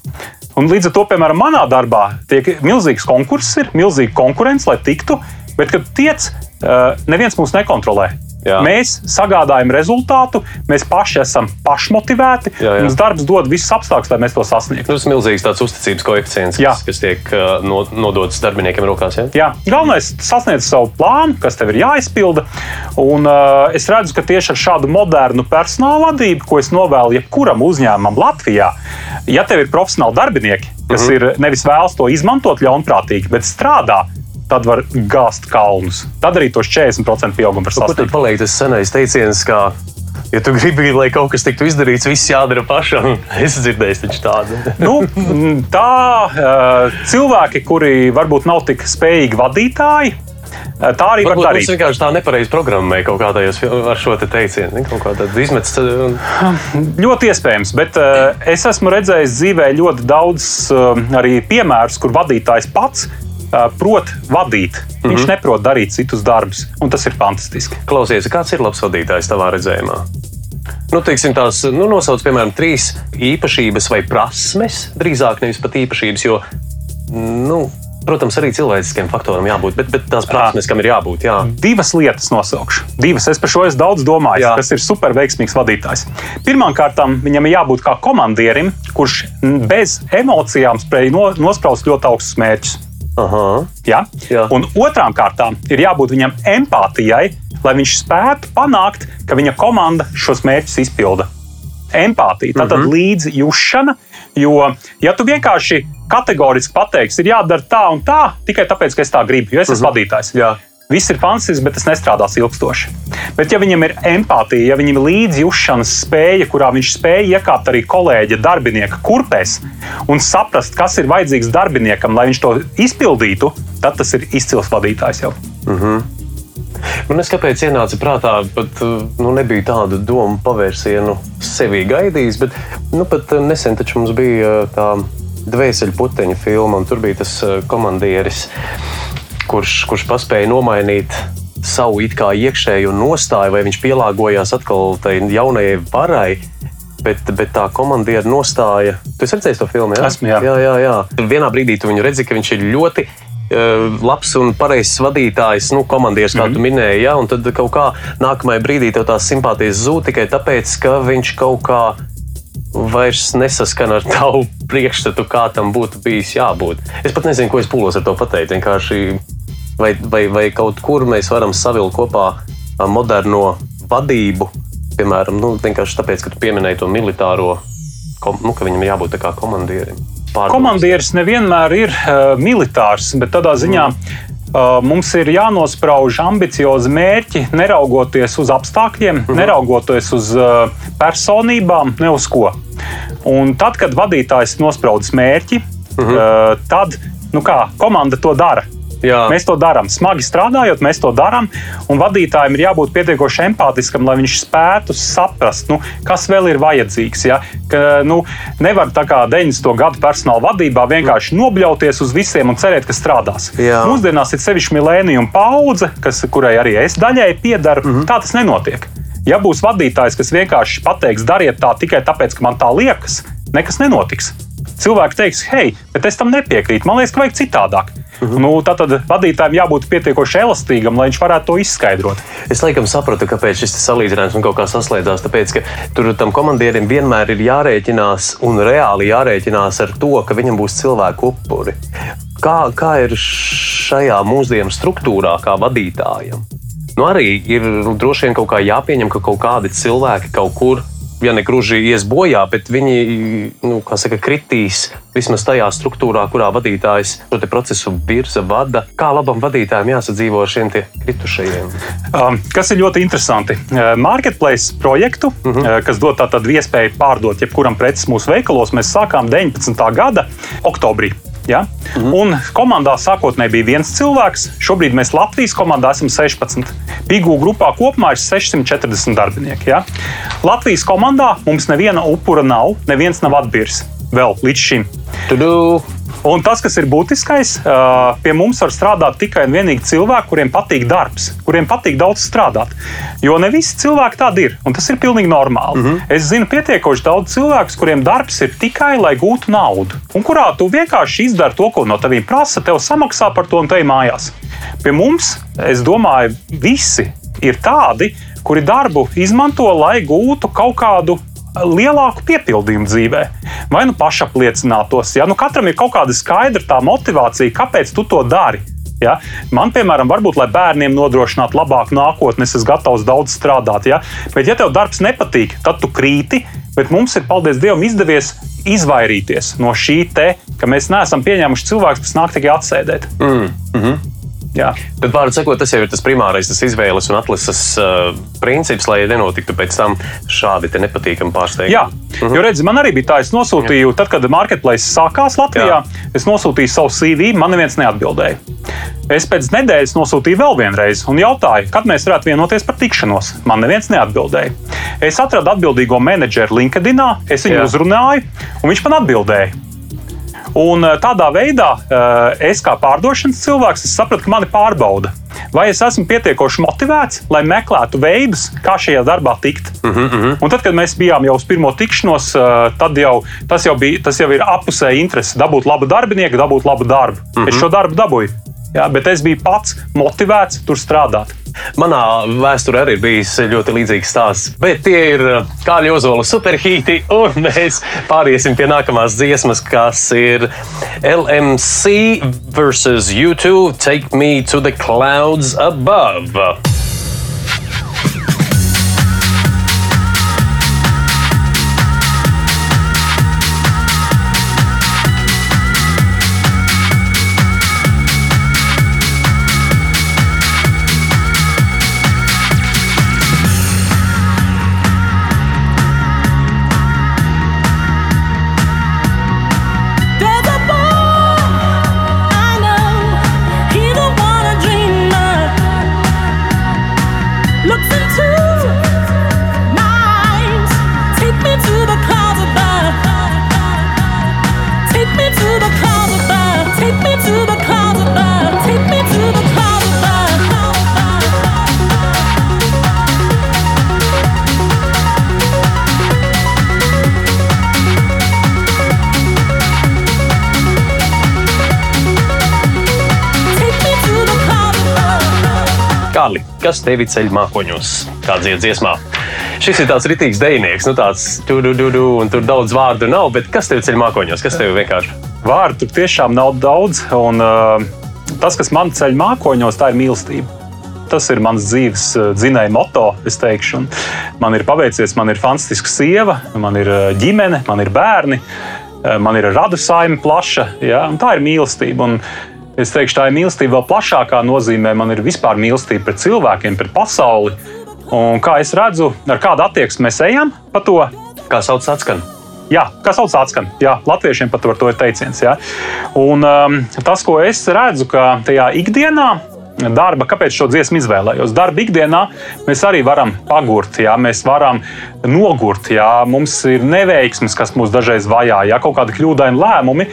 Speaker 2: Un līdz ar to, piemēram, manā darbā tiek milzīgs konkurss, ir milzīga konkurence, lai tiktu, bet, kad tiec, uh, neviens mūs nekontrolē. Jā. Mēs sagādājam rezultātu, mēs paši esam pašmotivēti. Jā, jā. Mums darbs dod visus apstākļus, lai mēs to sasniegtu.
Speaker 1: Tas ir milzīgs tāds uzticības koeficients, kas, kas tiek uh, no, nodots darbiniekiem rokās. Jā,
Speaker 2: jā. galvenais ir sasniegt savu plānu, kas tev ir jāizpilda. Un, uh, es redzu, ka tieši ar šādu modernu personāla vadību, ko es novēlu jebkuram uzņēmumam Latvijā, ja tev ir profesionāli darbinieki, kas mm -hmm. ir nevis vēlas to izmantot ļaunprātīgi, bet strādā tad var gāzt kalnus. Tad arī tos 40% pieaugumu var sasniegt.
Speaker 1: Kur tad paliek tas senais teiciens, ka Ja tu gribi, lai kaut kas tiktu izdarīts, viss jādara pašam. <laughs> Es dzirdēju tādu. <laughs>
Speaker 2: nu, tā cilvēki, kuri varbūt nav tik spējīgi vadītāji, Tā arī
Speaker 1: Varbūt var darīt. Tas vienkārši tā nepareizi programmē kaut kādajos ar šo te teicienu. Kaut kā tāda izmetas. Un...
Speaker 2: Ļoti iespējams, bet uh, es esmu redzējis dzīvē ļoti daudz uh, arī piemērus, kur vadītājs pats prot vadīt. Mm -hmm. Viņš neprot darīt citus darbus, un tas ir fantastiski.
Speaker 1: Klausies, kāds ir labs vadītājs tavā redzējumā? Nu, teiksim, tās nu, nosauc, piemēram, trīs īpašības vai prasmes, drīzāk nevis pat īpašības, jo, nu, protams, arī cilvēciskiem faktoriem jābūt, bet, bet tās prasmes, kam ir jābūt. Jā.
Speaker 2: Divas lietas nosaukšu. Divas, es par šo esmu daudz domājis, jā. kas ir superveiksmīgs vadītājs. Pirmkārt, viņam ir jābūt kā komandierim, kurš bez emocijām spēj nospraust ļoti augstus mērķus. Aha. Ja? Jā. Un otrām kārtām ir jābūt viņam empātijai, lai viņš spētu panākt, ka viņa komanda šos mērķus izpilda. Empātija, tātad mm -hmm. līdzjūšana, jo, ja tu vienkārši kategoriski pateiksi, ir jādara tā un tā, tikai tāpēc, ka es tā gribu, jo es esmu mm -hmm. vadītājs. Jā. Viss ir fantastisks, bet tas nestrādās ilgstoši. Bet, ja viņam ir empātija, ja viņam ir līdzjūšanas spēja, kurā viņš spēj iekāpt arī kolēģa darbinieka kurpēs un saprast, kas ir vajadzīgs darbiniekam, lai viņš to izpildītu, tad tas ir izcils vadītājs jau. Mm -hmm.
Speaker 1: Man es kāpēc ienāca prātā, pat nu, nebija tādu domu pavērsienu sevī gaidījis, bet nu, pat nesen mums bija tā dvēseli puteņa filma, un tur bija tas komandieris kurš, kurš paspēja nomainīt savu iekšējo nostāju, vai viņš pielāgojās atkal tai jaunajai varai. Bet, bet tā komandiera nostāja, tu esi redzējis to filmu? Jā,
Speaker 2: Esmu, jā.
Speaker 1: jā, jā, jā. Vienā brīdī tu viņu redzi, ka viņš ir ļoti uh, labs un pareizs vadītājs, nu, komandieris, kā mm -hmm. tu minēji. Jā, un tad kaut kā nākamajā brīdī tev tās simpātijas zūd tikai tāpēc, ka viņš kaut kā vairs nesaskan ar tavu priekšstatu, kā tam būtu bijis jābūt. Es pat nezinu, ko es pūlos ar to pateikt. Vienkārši vai, vai, vai kaut kur mēs varam savilkt kopā moderno vadību, piemēram, nu, vienkārši tāpēc, ka tu pieminēji to militāro, nu, ka viņam jābūt kā komandierim.
Speaker 2: Pārdomās. Komandieris nevienmēr ir uh, militārs, bet tādā ziņā mm. uh, mums ir jānosprauž ambiciozi mērķi, neraugoties uz apstākļiem, mm -hmm. neraugoties uz uh, personībām, ne uz ko. Un tad, kad vadītājs nospraudzis mērķi, mm -hmm. uh, tad nu kā, komanda to dara. Jā. Mēs to darām. Smagi strādājot, mēs to darām. Un vadītājiem ir jābūt pietiekoši empātiskam, lai viņš spētu saprast, nu, kas vēl ir vajadzīgs. Ja? Ka, nu, nevar tā kā 90. gadu personāla vadībā vienkārši nobļauties uz visiem un cerēt, ka strādās. Jā. Mūsdienās ir sevišķi milēnija paudze, kas, kurai arī es daļai piedaru. Mm -hmm. Tā tas nenotiek. Ja būs vadītājs, kas vienkārši pateiks, dariet tā tikai tāpēc, ka man tā liekas, nekas nenotiks. Cilvēki teiks, hei, bet es tam nepiekrītu. Man liekas, ka vajag citādāk. Uh mhm. -huh. nu, Tātad vadītājiem jābūt pietiekoši elastīgam, lai viņš varētu to izskaidrot.
Speaker 1: Es laikam sapratu, kāpēc šis salīdzinājums man kaut kā saslēdzās. Tāpēc, ka tur tam komandierim vienmēr ir jārēķinās un reāli jārēķinās ar to, ka viņam būs cilvēku upuri. Kā, kā ir šajā mūsdienu struktūrā, kā vadītājam? Nu, arī ir droši vien kaut kā jāpieņem, ka kaut kādi cilvēki kaut kur ja ne gluži ies bojā, bet viņi nu, saka, kritīs vismaz tajā struktūrā, kurā vadītājs šo procesu virza, vada. Kā labam vadītājam jāsadzīvo ar šiem kritušajiem?
Speaker 2: Um, kas ir ļoti interesanti. Uh, marketplace projektu, uh -huh. uh, kas dod tādu iespēju pārdot jebkuram preces mūsu veikalos, mēs sākām 19. gada oktobrī. Ja? -hmm. Un komandā sākotnēji bija viens cilvēks. Šobrīd mēs Latvijas komandā esam 16. Pigū grupā kopumā ir 640 darbinieki. Ja? Latvijas komandā mums neviena upura nav, neviens nav atbirs vēl līdz šim.
Speaker 1: Tudu.
Speaker 2: Un tas, kas ir būtiskais, pie mums var strādāt tikai un vienīgi cilvēki, kuriem patīk darbs, kuriem patīk daudz strādāt. Jo ne visi cilvēki tādi ir, un tas ir pilnīgi normāli. Mm -hmm. Es zinu pietiekoši daudz cilvēku, kuriem darbs ir tikai lai gūtu naudu, un kurā tu vienkārši izdari to, ko no tevis prasa, tev samaksā par to un te mājās. Pie mums, es domāju, visi ir tādi, kuri darbu izmanto, lai gūtu kaut kādu lielāku piepildījumu dzīvē, vai nu pašapliecinātos. Ja? Nu, katram ir kaut kāda skaidra tā motivācija, kāpēc tu to dari. Ja? Man, piemēram, varbūt, lai bērniem nodrošinātu labāku nākotni, es esmu gatavs daudz strādāt. Ja? Bet, ja tev darbs nepatīk, tad tu krīti. Bet mums ir, paldies Dievam, izdevies izvairīties no šī te, ka mēs neesam pieņēmuši cilvēku, kas nāk tikai atsēdēt.
Speaker 1: Mm. Mm -hmm. Jā. Tad, vārdu sakot, tas jau ir tas primārais, tas izvēles un atlases uh, princips, lai nenotiktu pēc tam šādi nepatīkami pārsteigumi.
Speaker 2: Jā, -huh. jo redzi, man arī bija tā, es nosūtīju, Jā. tad, kad marketplace sākās Latvijā, Jā. es nosūtīju savu CV, man neviens neatbildēja. Es pēc nedēļas nosūtīju vēl vienreiz un jautāju, kad mēs varētu vienoties par tikšanos. Man neviens neatbildēja. Es atradu atbildīgo menedžeru LinkedIn, es viņu Jā. uzrunāju, un viņš man atbildēja. Un eh, tādā veidā eh, es kā pārdošanas cilvēks sapratu, ka mani pārbauda. Vai es esmu pietiekoši motivēts, lai meklētu veidus, kā šajā darbā tikt? Uh -huh. Un tad, kad mēs bijām jau uz pirmo tikšanos, eh, tad jau tas jau, bija, tas jau ir apusēji interesi dabūt labu darbinieku, dabūt labu darbu. Uh -huh. Es šo darbu dabūju. Jā, bet es biju pats motivēts tur strādāt.
Speaker 1: Manā vēsturē arī bijis ļoti līdzīgs stāsts. Bet tie ir uh, Kāļa Ozola superhīti, un mēs pāriesim pie nākamās dziesmas, kas ir LMC vs. U2 Take Me to the Clouds Above. Kas tevi ceļ mākoņos? Ir dziesmā? Šis ir tāds rītīgs dejnieks, nu tāds tu, tu, tu, tu, un tur daudz vārdu nav, bet kas tev ceļ mākoņos? Kas tev vienkārši?
Speaker 2: Vārdu tiešām nav daudz, un uh, tas, kas man ceļ mākoņos, tā ir mīlestība. Tas ir mans dzīves uh, dzinēja moto, es teikšu. Un man ir paveicies, man ir fantastiska sieva, man ir uh, ģimene, man ir bērni, uh, man ir radu saime plaša. Ja? Tā ir mīlestība. Un Es teikšu, tā ir mīlestība vēl plašākā nozīmē. Man ir vispār mīlestība pret cilvēkiem, pret pasauli. Un kā es redzu, ar kādu attieksmi mēs ejam pa to?
Speaker 1: Kā sauc atskan?
Speaker 2: Jā, kas sauc atskan? Jā, latviešiem pat par to ir teiciens. Jā. Un um, tas, ko es redzu, ka tajā ikdienā darba, kāpēc šo dziesmu izvēlējos. Darba ikdienā mēs arī varam pagurt, jā, mēs varam nogurt, jā, mums ir neveiksmes, kas mūs dažreiz vajā, jā, kaut kādi kļūdaini lēmumi.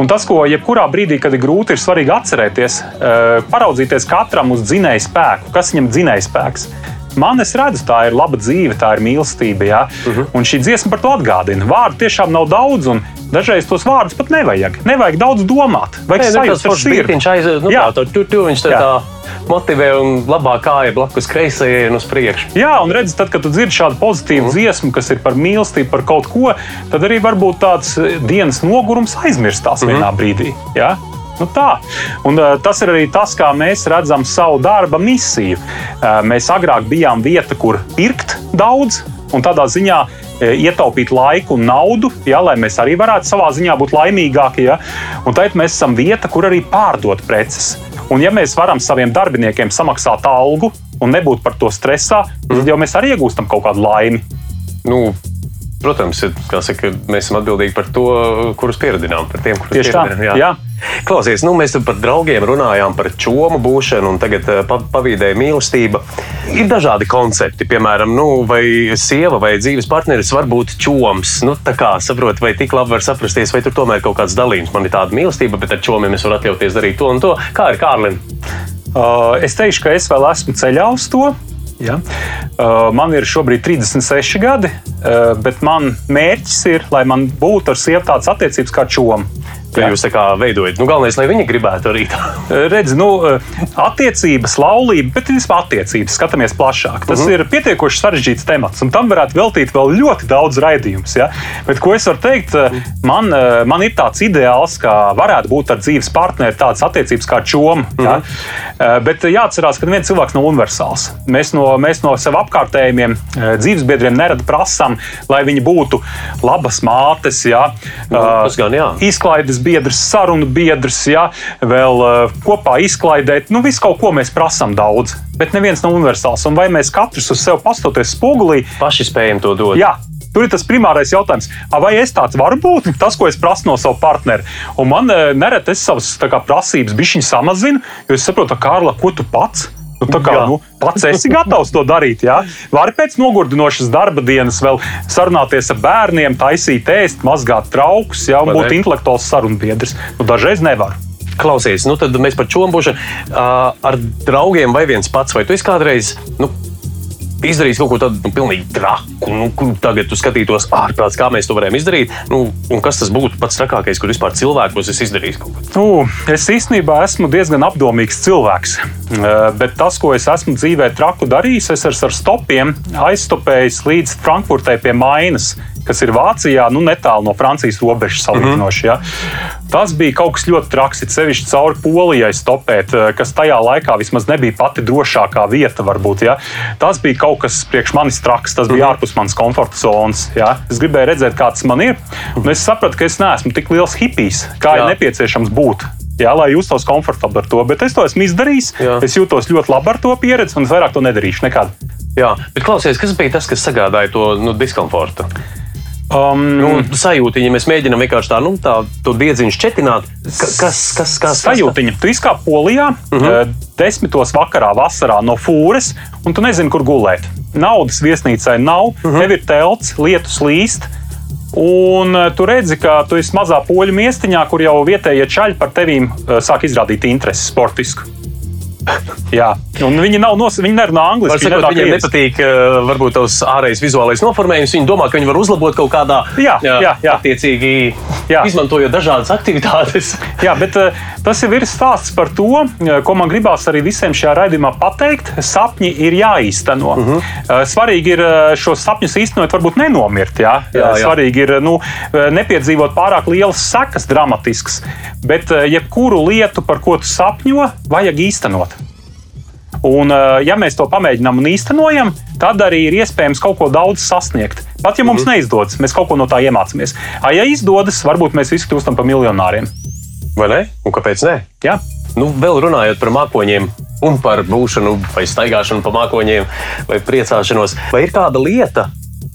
Speaker 2: Un tas, ko jebkurā brīdī, kad ir grūti, ir svarīgi atcerēties, eh, paraudzīties katram uz dzinēju spēku, kas viņam dzinēja spēks. Man es redzu, tā ir laba dzīve, tā ir mīlestība. Ja? Uh mhm. -huh. Un šī dziesma par to atgādina. Vārdu tiešām nav daudz, dažreiz tos vārdus pat nevajag. Nevajag daudz domāt. Vajag
Speaker 1: nu, sajust, tas ir viņš aiz, nu, jā. tā, tu, tu, viņš tā, tā motivē un labāk kāja blakus kreisajai un uz priekšu.
Speaker 2: Jā, un redz, tad, kad tu dzirdi šādu pozitīvu mm. dziesmu, kas ir par mīlestību, par kaut ko, tad arī varbūt tāds dienas nogurums aizmirstās mm -hmm. vienā brīdī. Jā? Nu tā. Un, uh, tas ir arī tas, kā mēs redzam savu darba misiju. Uh, mēs agrāk bijām vieta, kur pirkt daudz, un tādā ziņā ietaupīt laiku un naudu, ja, lai mēs arī varētu savā ziņā būt laimīgāki. Ja. Un tad mēs esam vieta, kur arī pārdot preces. Un, ja mēs varam saviem darbiniekiem samaksāt algu un nebūt par to stresā, tad jau mēs arī iegūstam kaut kādu laimi.
Speaker 1: Nu, Protams, saka, mēs esam atbildīgi par to, kurus pieradinām, par tiem, kurus pieradinām.
Speaker 2: tā. Jā.
Speaker 1: Klausies, nu, mēs par draugiem runājām, par čomu būšanu, un tagad eh, pa, pavīdēja mīlestība. Ir dažādi koncepti, piemēram, nu, vai sieva vai dzīves partneris var būt čoms. Nu, tā kā saprot, vai tik labi var saprasties, vai tur tomēr kaut kāds dalījums. Man ir tāda mīlestība, bet ar čomiem es varu atļauties darīt to un to. Kā ir Kārlim?
Speaker 2: Uh, es teikšu, ka es vēl esmu ceļā uz to. Ja? Uh, man ir šobrīd 36 gadi, uh, bet man mērķis ir, lai man būtu ar sievu tādas attiecības kā čomu.
Speaker 1: Ja jūs tā kā veidojat, nu, galvenais, lai viņi gribētu arī tā. <laughs>
Speaker 2: Redzi, nu, attiecības, laulība, bet vispār attiecības, skatāmies plašāk. Tas uh -huh. ir pietiekoši sarežģīts temats, un tam varētu veltīt vēl ļoti daudz raidījumus. Ja? Bet, ko es varu teikt, man, man ir tāds ideāls, ka varētu būt ar dzīves partneri tādas attiecības kā čoma. Ja? Uh -huh. Bet jāatcerās, ka neviens cilvēks nav universāls. Mēs no, mēs no sev apkārtējiem dzīvesbiedriem nerad prasām, lai viņi būtu labas mātes, ja?
Speaker 1: nu, jā.
Speaker 2: izklaides biedrs, sarunu biedrs, ja? vēl uh, kopā izklaidēt. Nu, visu kaut ko mēs prasām daudz, bet neviens nav universāls. Un vai mēs katrs uz sevi pastoties spogulī,
Speaker 1: paši spējam to dot?
Speaker 2: Jā, Tur ir tas primārais jautājums, vai es tāds varu būt, <laughs> tas, ko es prasu no sava partnera. Un man nereti es savas kā, prasības bišķiņu samazinu, jo es saprotu, Kārla, ko tu pats? Nu, tā kā nu, pats esi gatavs to darīt. Jā. Vari pēc nogurdinošas darba dienas vēl sarunāties ar bērniem, taisīt ēst, mazgāt traukus, jā, un būt intelektuāls sarunbiedrs. Nu, dažreiz nevar.
Speaker 1: Klausies, nu tad mēs par čombušu uh, ar draugiem vai viens pats, vai tu esi kādreiz. Nu, izdarījis kaut ko tādu nu, pilnīgi traku. Nu, tagad tu skatītos ārprāts, kā mēs to varējām izdarīt. Nu, kas tas būtu pats trakākais, kur vispār cilvēkos es izdarīju kaut ko?
Speaker 2: Nu, es īstenībā esmu diezgan apdomīgs cilvēks. Bet tas, ko es esmu dzīvē traku darījis, es ar stopiem aizstopējis līdz Frankfurtē pie Mainas kas ir Vācijā, nu, netālu no Francijas robežas salīdzinoši. Ja. Tas bija kaut kas ļoti traks, it sevišķi cauri Polijai stopēt, kas tajā laikā vismaz nebija pati drošākā vieta. Varbūt, ja. Tas bija kaut kas priekš manis traks, tas bija ārpus manas komforta zonas. Ja. Es gribēju redzēt, kāds man ir, un es sapratu, ka es neesmu tik liels hipijs, kā Jā. ir nepieciešams būt. Jā, lai justos komfortabli ar to, bet es to esmu izdarījis. Jā. Es jūtos ļoti labi ar to pieredzi, un es vairāk to nedarīšu nekad.
Speaker 1: Jā, bet klausies, kas bija tas, kas sagādāja to nu, diskomfortu?
Speaker 2: Um,
Speaker 1: nu, sajūtiņa, mēs mēģinām vienkārši tā, nu, tā diedziņu šķetināt. Kas, kas, kas?
Speaker 2: Sajūtiņa. Tu izkāp polijā, uh -huh. uh, desmitos vakarā, vasarā no fūres, un tu nezini, kur gulēt. Naudas viesnīcai nav, uh -huh. tev ir telts, lietus līst. Un uh, tu redzi, ka tu esi mazā poļu miestiņā, kur jau vietējie čaļi par tevīm uh, sāk izrādīt interesi sportisku. Jā, un viņi nav nos, viņi nerunā angliski.
Speaker 1: Sakot, viņiem krievis. nepatīk uh, varbūt tavs ārējais vizuālais noformējums. Viņi domā, ka viņi var uzlabot kaut kādā
Speaker 2: jā, jā, jā,
Speaker 1: attiecīgi jā. izmantojot dažādas aktivitātes. <laughs>
Speaker 2: jā, bet uh, tas jau ir stāsts par to, ko man gribās arī visiem šajā raidījumā pateikt. Sapņi ir jāīsteno. Uh -huh. uh, svarīgi ir šos sapņus īstenot, varbūt nenomirt. Jā? Jā, jā. Svarīgi ir nu, nepiedzīvot pārāk lielas sekas, dramatiskas, bet jebkuru lietu, par ko tu sapņo, vajag īstenot. Un, eh, ja mēs to pamēģinām un īstenojam, tad arī ir iespējams kaut ko daudz sasniegt. Pat ja mums mm. neizdodas, mēs kaut ko no tā iemācāmies. A, ja izdodas, varbūt mēs visi kļūstam par miljonāriem.
Speaker 1: Vai ne? Un kāpēc ne?
Speaker 2: Jā.
Speaker 1: Nu, vēl runājot par mākoņiem un par būšanu, vai staigāšanu pa mākoņiem, vai priecāšanos, vai ir kāda lieta,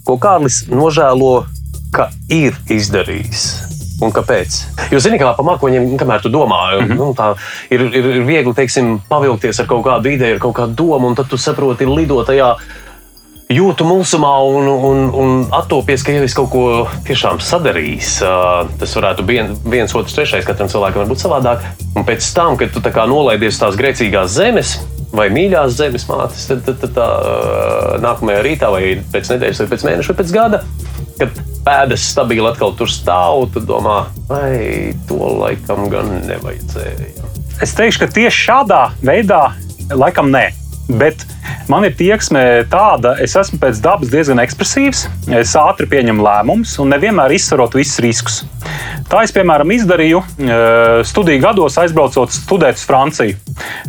Speaker 1: ko Kārlis nožēlo, ka ir izdarījis? Un kāpēc? Jo, zini, kā pa mākoņiem, kamēr tu domā, mm -hmm. nu, tā ir, ir, ir viegli teiksim, pavilkties ar kaut kādu ideju, ar kaut kādu domu, un tad tu saproti, ir lidot tajā jūtu mulsumā un, un, un attopies, ka jau es kaut ko tiešām sadarījis. Tas varētu būt viens, otrs, trešais, katram cilvēkam var būt savādāk. Un pēc tam, kad tu nolaidies tās grēcīgās zemes, vai mīļās zemes mātes, tad, tad, tad tā, nākamajā rītā, vai pēc nedēļas, vai pēc mēneša, vai pēc gada, kad pēdas stabili atkal tur stāv, tad domā, vai to laikam gan nevajadzēja.
Speaker 2: Es teikšu, ka tieši šādā veidā laikam nē. Bet man ir tieksme tāda, es esmu pēc dabas diezgan ekspresīvs, es ātri pieņemu lēmumus un nevienmēr izsverot visus riskus. Tā es, piemēram, izdarīju eh, studiju gados, aizbraucot studēt uz Franciju.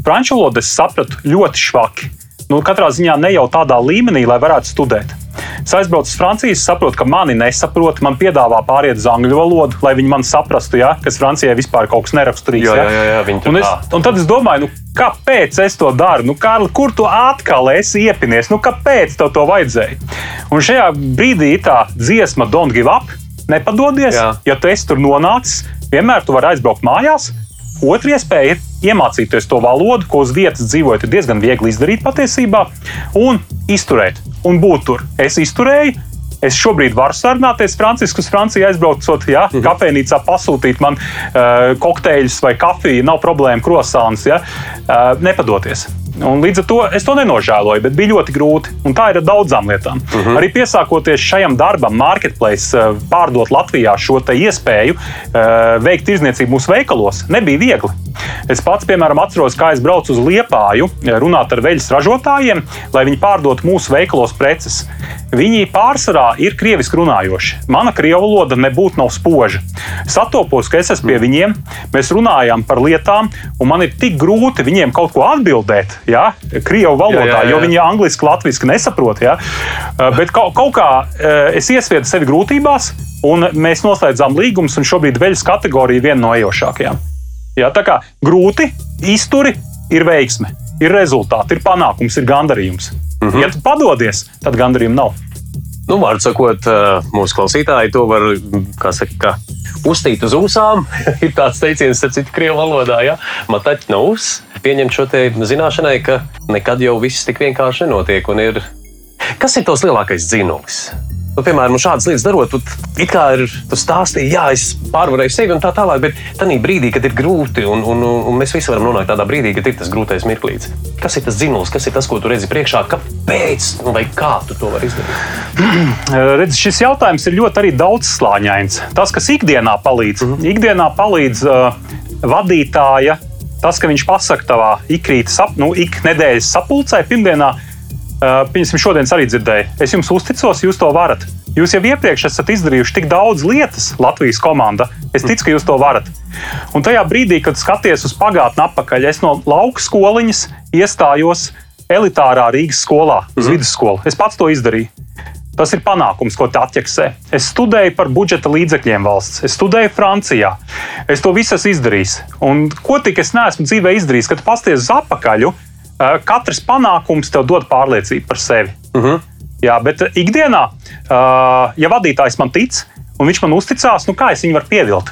Speaker 2: Franču valodu es sapratu ļoti švaki. Nu, katrā ziņā ne jau tādā līmenī, lai varētu studēt. Es aizbraucu uz Franciju, saprotu, ka mani nesaprot. Man piedāvā pāriet uz angļu valodu, lai viņi man saprastu, ja, kas Francijai vispār kaut kas neraksturīgs.
Speaker 1: Jā, jā, jā, jā, viņi tur
Speaker 2: un, es, un tad es domāju, nu, kāpēc es to daru? Nu, Kārli, kur tu atkal esi iepinies? Nu, kāpēc tev to vajadzēja? Un šajā brīdī tā dziesma Don't Give Up. Nepadodies,
Speaker 1: Jā.
Speaker 2: ja tu esi tur nonācis, vienmēr tu vari aizbraukt mājās. Otra iespēja ir iemācīties to valodu, ko uz vietas dzīvojot, ir diezgan viegli izdarīt patiesībā, un izturēt un būt tur. Es izturēju. Es šobrīd varu sarunāties Francisku uz Franciju, aizbraucot, ja,
Speaker 1: Mhm.
Speaker 2: kafejnīcā pasūtīt man uh, kokteļus vai kafiju, nav problēma, krosāns, ja, uh, nepadoties. Un līdz ar to es to nenožēloju, bet bija ļoti grūti. Un tā ir ar daudzām lietām. Uh -huh. Arī piesākoties šajam darbam, marketplace, uh, pārdot Latvijā šo iespēju uh, veikt tirzniecību mūsu veikalos, nebija viegli. Es pats, piemēram, atceros, kā es braucu uz Liepāju, runāt ar veļas ražotājiem, lai viņi pārdotu mūsu veikalos preces. Viņi pārsvarā ir krieviski runājoši. Mana krievu valoda nebūtu nav spoža. Es attopos, ka es esmu pie viņiem, mēs runājām par lietām, un man ir tik grūti viņiem kaut ko atbildēt, ja, krievu valodā,
Speaker 1: Jā, jā, jā.
Speaker 2: jo viņi angliski, latviešu nesaprot. Ja. Uh, Bet kaut, kaut kā uh, es iesvietu sevi grūtībās, un mēs noslēdzām līgumus, un šobrīd veļas kategorija ir viena no ejošākajām. Jā, tā kā grūti, izturi, ir veiksme, ir rezultāti, ir panākums, ir gandarījums.
Speaker 1: Mhm.
Speaker 2: -huh. Ja tu padodies, tad gandarījuma nav.
Speaker 1: Nu, Vārds sakot, eh, mūsu klausītāji to var kā saka, ka uztīt uz ūsām. <laughs> ir tāds teiciens, starp citu, krievu valodā, ja mataķi no ūs. Pieņemt šo zināšanai, ka nekad jau viss tik vienkārši nenotiek. Ir... Kas ir tos lielākais dzinulis? Nu, piemēram, nu, šādas lietas darot, tu it kā ir stāstīji, jā, es pārvarēju sevi un tā tālāk, bet tajā brīdī, kad ir grūti, un, un, un mēs visi varam nonākt tādā brīdī, kad ir tas grūtais mirklīds. Kas ir tas dzinulis, kas ir tas, ko tu redzi priekšā, kāpēc vai kā tu to vari izdarīt? <clears throat>
Speaker 2: Redz, šis jautājums ir ļoti arī daudzslāņains. Tas, kas ikdienā palīdz, uh -huh. ikdienā palīdz uh, vadītāja, tas, ka viņš pasakā tavā ikrītas, sap, nu, iknedēļas sapulcē, pirmdienā, uh, pieņemsim, šodien arī dzirdēju, es jums uzticos, jūs to varat. Jūs jau iepriekš esat izdarījuši tik daudz lietas, Latvijas komanda. Es ticu, ka jūs to varat. Un tajā brīdī, kad skaties uz pagātni atpakaļ, es no lauka skoliņas iestājos elitārā Rīgas skolā, uz mm vidusskolu. Es pats to izdarīju. Tas ir panākums, ko tā atķeksē. Es studēju par budžeta līdzekļiem valsts, es studēju Francijā. Es to visu esmu izdarījis. Un ko tik es neesmu dzīvē izdarījis, kad pasties uz apakaļu, katrs panākums tev dod pārliecību par sevi. Uh -huh. Jā, bet eh, ikdienā, eh, ja vadītājs man tic un viņš man uzticās, nu kā es viņu varu pievilkt?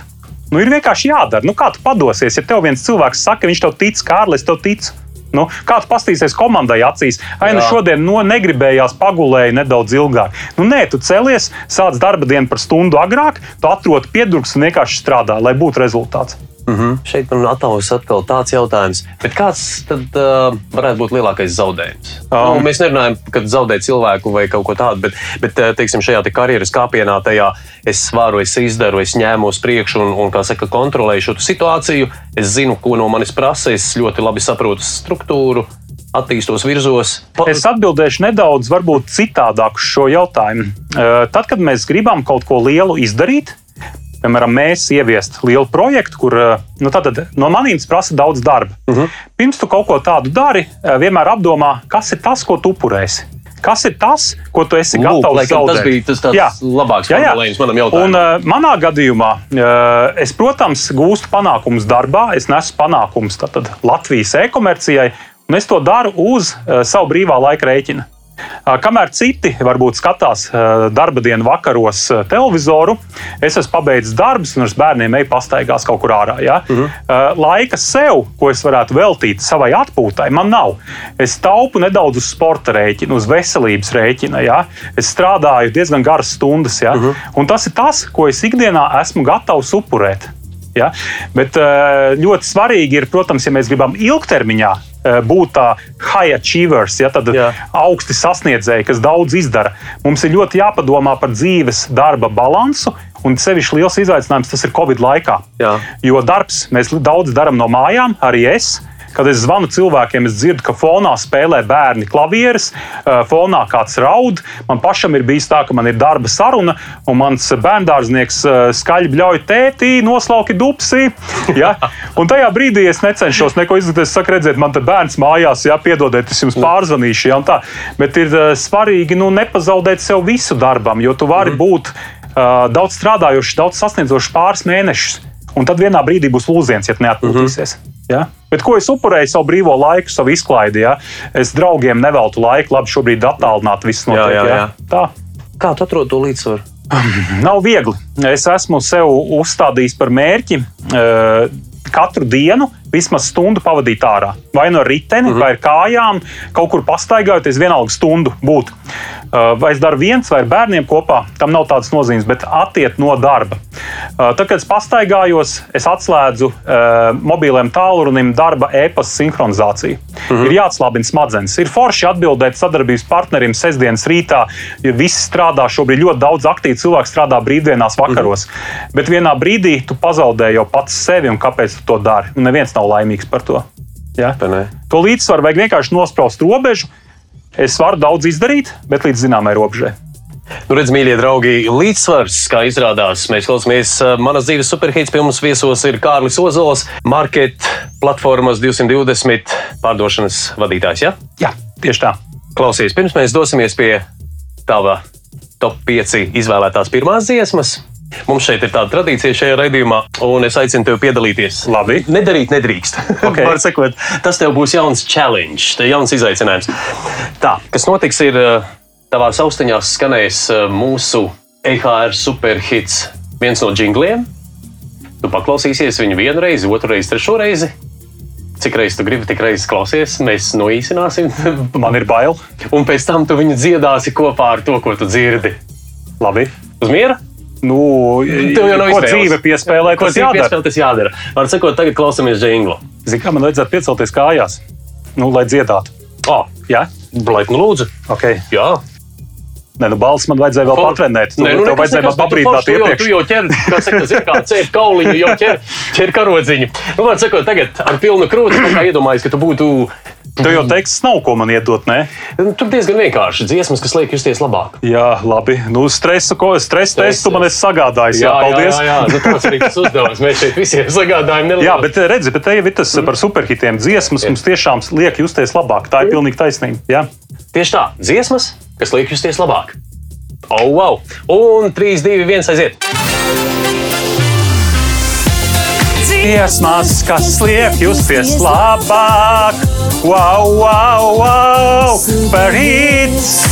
Speaker 2: Nu, ir vienkārši jādara. Nu, kā tu padosies, ja tev viens cilvēks saka, ka viņš tev tic, Kārlis, tev ticu? Nu, kā tu pastīsies komandai acīs? Ai, nu šodien no, negribējās pagulēji nedaudz ilgāk. Nu, nē, tu celies, sāc darba dienu par stundu agrāk, tu atrod piedurks un vienkārši strādā, lai būtu rezultāts.
Speaker 1: Mm -hmm. Šeit man attālus atkal tāds jautājums, bet kāds tad uh, varētu būt lielākais zaudējums? Um, nu, mēs nerunājam, kad zaudēt cilvēku vai kaut ko tādu, bet, bet uh, teiksim, šajā te karjeras kāpienā, tajā es svāru, es izdaru, es ņēmu uz priekšu un, un kā saka, kontrolēju šo situāciju. Es zinu, ko no manis prasa, es ļoti labi saprotu struktūru, attīstos virzos. Pa-
Speaker 2: Es atbildēšu nedaudz citādāk uz šo jautājumu. Eh, Tad, kad mēs gribam kaut ko lielu izdarīt, piemēram, mēs ieviest lielu projektu, kur eh, nu, no manis prasa daudz darba. Uh
Speaker 1: Mhm.
Speaker 2: -huh. Pirms tu kaut ko tādu dari, eh, vienmēr apdomā, kas ir tas, ko tu upurēsi. Kas ir tas, ko tu esi
Speaker 1: Lūk,
Speaker 2: gatavs zaudēt?
Speaker 1: tas bija tas
Speaker 2: Jā.
Speaker 1: labāks
Speaker 2: Jā, jā.
Speaker 1: formulējums manam jautājumam.
Speaker 2: Un, uh, manā gadījumā uh, es, protams, gūstu panākumus darbā. Es nesu panākumus Latvijas e-komercijai, un es to daru uz uh, savu brīvā laika rēķina. Kamēr citi varbūt skatās darba dienu vakaros televizoru, es esmu pabeidzis darbus un ar bērniem eju pastaigās kaut kur ārā. Ja? Uh -huh. Laika sev, ko es varētu veltīt savai atpūtai, man nav. Es taupu nedaudz uz sporta rēķina, uz veselības rēķina. Ja? Es strādāju diezgan garas stundas, ja? uh -huh. un tas ir tas, ko es ikdienā esmu gatavs upurēt. Ja? Bet ļoti svarīgi ir, protams, ja mēs gribam ilgtermiņā būt tā high achievers, ja, tad
Speaker 1: Jā.
Speaker 2: augsti sasniedzēji, kas daudz izdara. Mums ir ļoti jāpadomā par dzīves darba balansu. Un sevišķi liels izaicinājums tas ir Covid laikā.
Speaker 1: Jā.
Speaker 2: Jo darbs mēs daudz darām no mājām, arī es. Kad es zvanu cilvēkiem, es dzirdu, ka fonā spēlē bērni klavieres, fonā kāds raud. Man pašam ir bijis tā, ka man ir darba saruna, un mans bērndārznieks skaļi bļauj tētī, noslauki dupsi. Ja? <laughs> Un tajā brīdī es necenšos neko izdarīt. Es saku, redziet, man te bērns mājās, ja piedodiet, es jums pārzvanīšu. Ja. Bet ir svarīgi nu, nepazaudēt sev visu darbam, jo tu vari mm. būt uh, daudz strādājošs, daudz sasniedzošs pāris mēnešus. Un tad vienā brīdī būs lūziens, ja neatpūtīsies. Mm -hmm. Ja? Bet ko es upurēju savu brīvo laiku, savu izklaidi? Ja? Es draugiem neveltu laiku, labi, šobrīd attālināti viss jā, jā. Ja? Tā.
Speaker 1: Kā tu atrodi to līdzsvaru? <laughs>
Speaker 2: Nav viegli. Es esmu sev uzstādījis par mērķi uh, katru dienu vismaz stundu pavadīt ārā. Vai no riteni, mm -hmm. vai ar kājām, kaut kur pastaigājoties, vienalga stundu būt. Uh, vai es daru viens vai ar bērniem kopā, tam nav tādas nozīmes, bet attiet no darba. Uh, tad, kad es pastaigājos, es atslēdzu uh, mobiliem tālrunim darba e-pasta sinhronizāciju. Mm -hmm. Ir jāatslābina smadzenes. Ir forši atbildēt sadarbības partnerim sestdienas rītā, jo visi strādā šobrīd ļoti daudz aktīvi cilvēku strādā brīvdienās vakaros. Mm -hmm. Bet vienā brīdī tu pazaudē jau pats sevi un kāpēc tu to dari. Un neviens nav laimīgs par to. Ja? To līdzsvaru vajag vienkārši nospraust robežu. Es varu daudz izdarīt, bet līdz zināmai robežai.
Speaker 1: Nu, redz, mīļie draugi, līdzsvars, kā izrādās, mēs klausāmies uh, manas dzīves superhīts. Pie mums viesos ir Kārlis Ozols, market platformas 220 pārdošanas vadītājs. Ja?
Speaker 2: Jā, tieši tā.
Speaker 1: Klausies, pirms mēs dosimies pie tava top 5 izvēlētās pirmās dziesmas. Mums šeit ir tāda tradīcija šajā raidījumā, un es aicinu tevi piedalīties.
Speaker 2: Labi.
Speaker 1: Nedarīt nedrīkst. <laughs> Okay. sakot, tas tev būs jauns challenge, jauns izaicinājums. Tā, kas notiks, ir tavās austiņās skanējis mūsu EHR superhits, viens no jingliem. Tu paklausīsies viņu vienu reizi, otru reizi, trešo reizi. Cik reizes tu gribi, tik reizes klausies, mēs noīsināsim. <laughs>
Speaker 2: Man ir bail.
Speaker 1: Un pēc tam tu viņu dziedāsi kopā ar to, ko tu dzirdi.
Speaker 2: Labi.
Speaker 1: Uz miera?
Speaker 2: Nu, Tev jau nav ko dzīve piespēlē, ko tas jādara.
Speaker 1: Tas jādara. Var sakot, tagad klausamies džinglu.
Speaker 2: Zini, kā man vajadzētu piecelties kājās, nu, lai dziedātu.
Speaker 1: Oh, jā, Blake, nu lūdzu.
Speaker 2: Okay.
Speaker 1: Jā.
Speaker 2: Nē, nu, balss man vajadzēja vēl patrenēt. Tu, Nē, nu, tev vajadzēja man pabrīdināt iepriekš.
Speaker 1: Tu jau ķer, kā saka, zin, kā cēp kauliņu, jau ķer, ķer karodziņu. Nu, man sakot, tagad ar pilnu krūti, kā iedomājies, ka tu būtu
Speaker 2: Tev jau teksts nav, ko man iedot, ne?
Speaker 1: Nu, tur diezgan vienkārši dziesmas, kas liek justies labāk.
Speaker 2: Jā, labi. Nu, stresu, ko stresa testu man esi sagādājis. Jā, jā paldies.
Speaker 1: Jā, jā, jā. Nu, tāds arī tas uzdevums. Mēs šeit visiem <laughs> sagādājam. Nelielu.
Speaker 2: Jā, bet redzi, bet te jau ir tas mm. par superhitiem. Dziesmas jā. mums tiešām liek justies labāk. Tā ir pilnīgi taisnība. Jā.
Speaker 1: Tieši tā. Dziesmas, kas liek justies labāk. Oh, wow! Un 3, 2, 1 aiziet!
Speaker 2: Dziesmas, kas liek justies labāk! Wow, wow, wow! Super hits!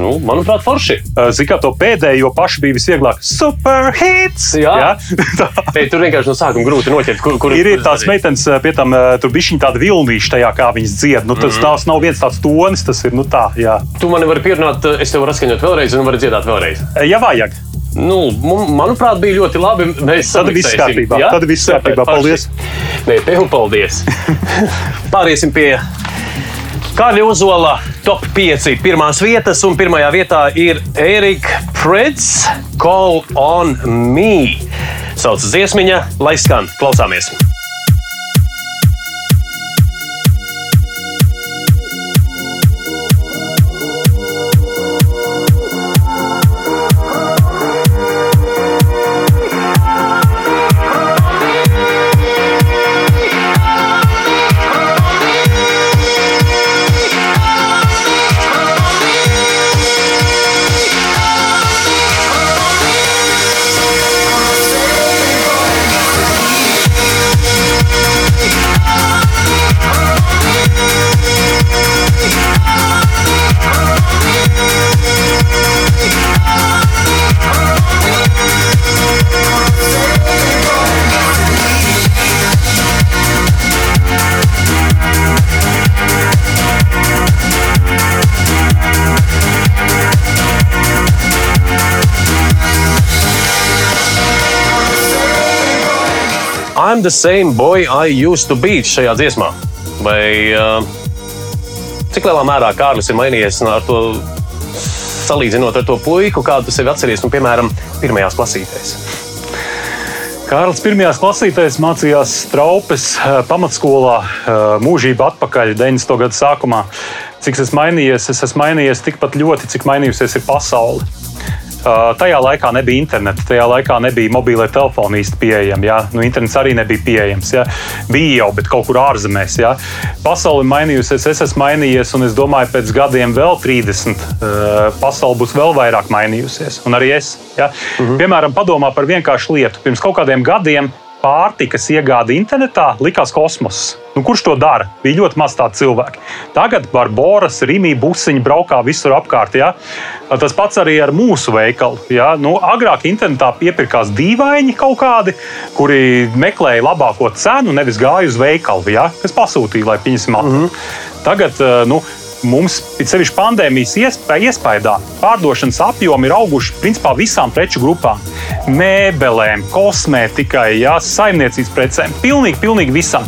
Speaker 1: Nu, manuprāt, forši.
Speaker 2: Ziniet, kā to pēdējo pašu bija visvieglāk. Super hits!
Speaker 1: Jā, jā? <laughs> Ei, tur vienkārši no sākuma grūti noķert, kur, kur
Speaker 2: ir. Ir tās meitenes, pie tam tur bija viņa tāda vilnīša tajā, kā viņas dzied. Nu, tas mm -hmm. tās nav viens tāds tonis, tas ir nu, tā. Jā.
Speaker 1: Tu mani vari pierunāt, es tev varu atskaņot vēlreiz un varu dziedāt vēlreiz.
Speaker 2: Ja vajag.
Speaker 1: Nu, manuprāt, bija ļoti labi. Mēs
Speaker 2: Tad viss kārtībā. Ja? Tad viss kārtībā. Paldies.
Speaker 1: Nē, tev paldies. <laughs> Pāriesim pie Kārļa Uzola top 5 pirmās vietas, un pirmajā vietā ir Erika Prets, Call on Me. Sauc dziesmiņa, lai skan, klausāmies! I'm the same boy I used to be šajā dziesmā. Vai uh, cik lielā mērā Kārlis ir mainījies ar to salīdzinot ar to puiku, kādu tu sevi atceries, nu, piemēram, pirmajās klasītēs?
Speaker 2: Kārlis pirmajās klasītēs mācījās Straupes pamatskolā mūžību atpakaļ 90. gadu sākumā. Cik es esmu mainījies, es esmu mainījies tikpat ļoti, cik mainījusies ir pasaule. Tajā laikā nebija interneta, tajā laikā nebija mobilē telefoni īsti pieejami. Ja? Nu, internets arī nebija pieejams. Ja? Bija jau, bet kaut kur ārzemēs. Ja? Pasaule ir mainījusies, es esmu mainījies, un es domāju, pēc gadiem vēl 30 uh, pasaule būs vēl vairāk mainījusies. Un arī es. Ja? Mhm. Piemēram, padomā par vienkāršu lietu. Pirms kaut kādiem gadiem pārtikas iegāde internetā likās kosmoss. Nu, kurš to dara? Bija ļoti maz tādu cilvēku. Tagad Barbaras, Rīgā, Busiņa braukā visur apkārt. Ja? Tas pats arī ar mūsu veikalu. Ja? Nu, agrāk internetā iepirkās dīvaini kaut kādi, kuri meklēja labāko cenu, nevis gāja uz veikalu, ja? kas pasūtīja, lai pieņemsim. Mm -hmm. Tagad nu, mums, sevišķi pandēmijas iespējā, pārdošanas apjomi ir auguši principā visām preču grupām. Mēbelēm, kosmētikai, jā, saimniecības precēm, pilnīgi, pilnīgi visam.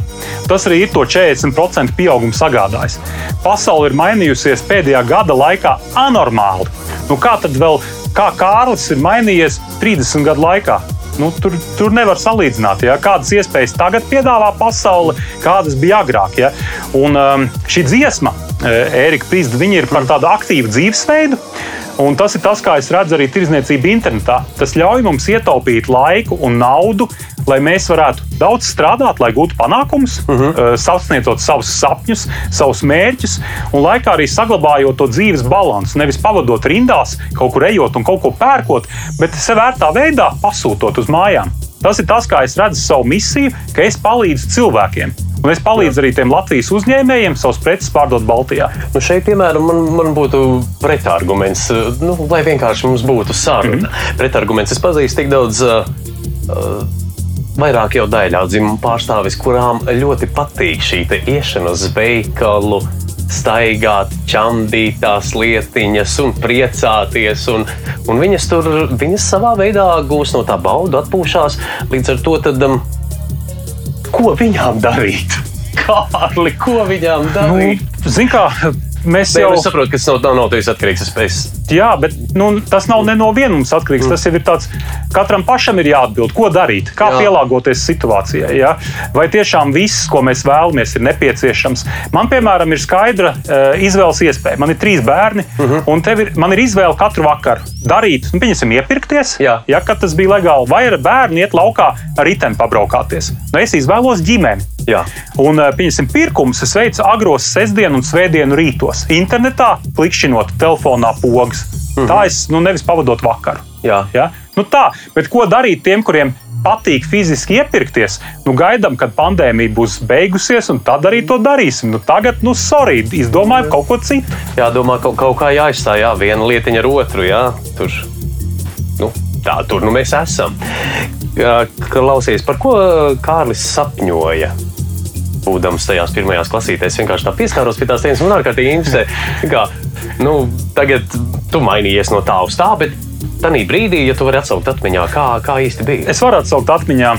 Speaker 2: Tas arī ir to 40% pieaugumu sagādājis. Pasaule ir mainījusies pēdējā gada laikā anormāli. Nu, kā tad vēl, kā Kārlis ir mainījies 30 gadu laikā? Nu, tur, tur nevar salīdzināt, ja? kādas iespējas tagad piedāvā pasaule, kādas bija agrāk. Ja? Un um, šī dziesma, Ērika Pīsda, ir par tādu aktīvu dzīvesveidu. Un tas ir tas, kā es redzu arī tirdzniecību internetā. Tas ļauj mums ietaupīt laiku un naudu, lai mēs varētu daudz strādāt, lai gūtu panākumus, uh mhm. -huh. sasniedzot savus sapņus, savus mērķus, un laikā arī saglabājot to dzīves balansu. Nevis pavadot rindās, kaut kur ejot un kaut ko pērkot, bet sev vērtā veidā pasūtot uz mājām. Tas ir tas, kā es redzu savu misiju, ka es palīdzu cilvēkiem. Un es palīdzu arī tiem Latvijas uzņēmējiem savus preces pārdot Baltijā.
Speaker 1: Nu šeit, piemēram, man, man būtu pretarguments, nu, lai vienkārši mums būtu saruna. Mm -hmm. Pretarguments es pazīstu tik daudz. Uh, Vairāk jau daļā dzimumu pārstāvis, kurām ļoti patīk šī iešana uz veikalu, staigāt, čamdīt tās lietiņas un priecāties. Un, un viņas tur viņas savā veidā gūs no tā baudu, atpūšās. Līdz ar to tad, um, ko viņām darīt? <laughs> Kārli, ko viņām darīt?
Speaker 2: Nu, Zini, kā mēs jau
Speaker 1: saprotam, ka tas nav, nav no tevis atkarīgs. Es
Speaker 2: Jā, bet nu, tas nav ne no viena mums atkarīgs. Mm. Tas ir tāds, katram pašam ir jāatbild, ko darīt, kā Jā. pielāgoties situācijai. Ja? Vai tiešām viss, ko mēs vēlamies, ir nepieciešams. Man, piemēram, ir skaidra uh, izvēles iespēja. Man ir trīs bērni, mm -hmm. un ir, man ir izvēle katru vakaru darīt, nu, pieņemsim, iepirkties, Jā. ja tas bija legāli, vai ar bērnu iet laukā ar riteni pabraukāties. Nu, es izvēlos ģimeni. Jā. Un, pieņemsim, pirkumus es veicu agros sestdienu un svētdienu rītos. Internetā, klikšķinot telefonā pogas. Mm -hmm. Tā es nu, nevis pavadot vakaru. Jā. Ja? Nu, tā, bet ko darīt tiem, kuriem patīk fiziski iepirkties? Nu, gaidām, kad pandēmija būs beigusies, un tad arī to darīsim. Nu, tagad, nu, sorry, izdomājam kaut ko citu.
Speaker 1: Jā, domā, kaut, kaut kā jāizstāj jā, viena lietiņa ar otru. Jā, tur, nu, tā tur nu mēs esam. Klausies, par ko Kārlis sapņoja? Būdams tajās pirmajās klasītēs, vienkārši tā pieskāros pie tās tēmas. Man ārkārtīgi interesē, kā nu, tagad tu mainījies no tā uz tā, bet Tanī brīdī, ja tu vari atsaukt atmiņā, kā, kā īsti bija?
Speaker 2: Es varu atsaukt atmiņā.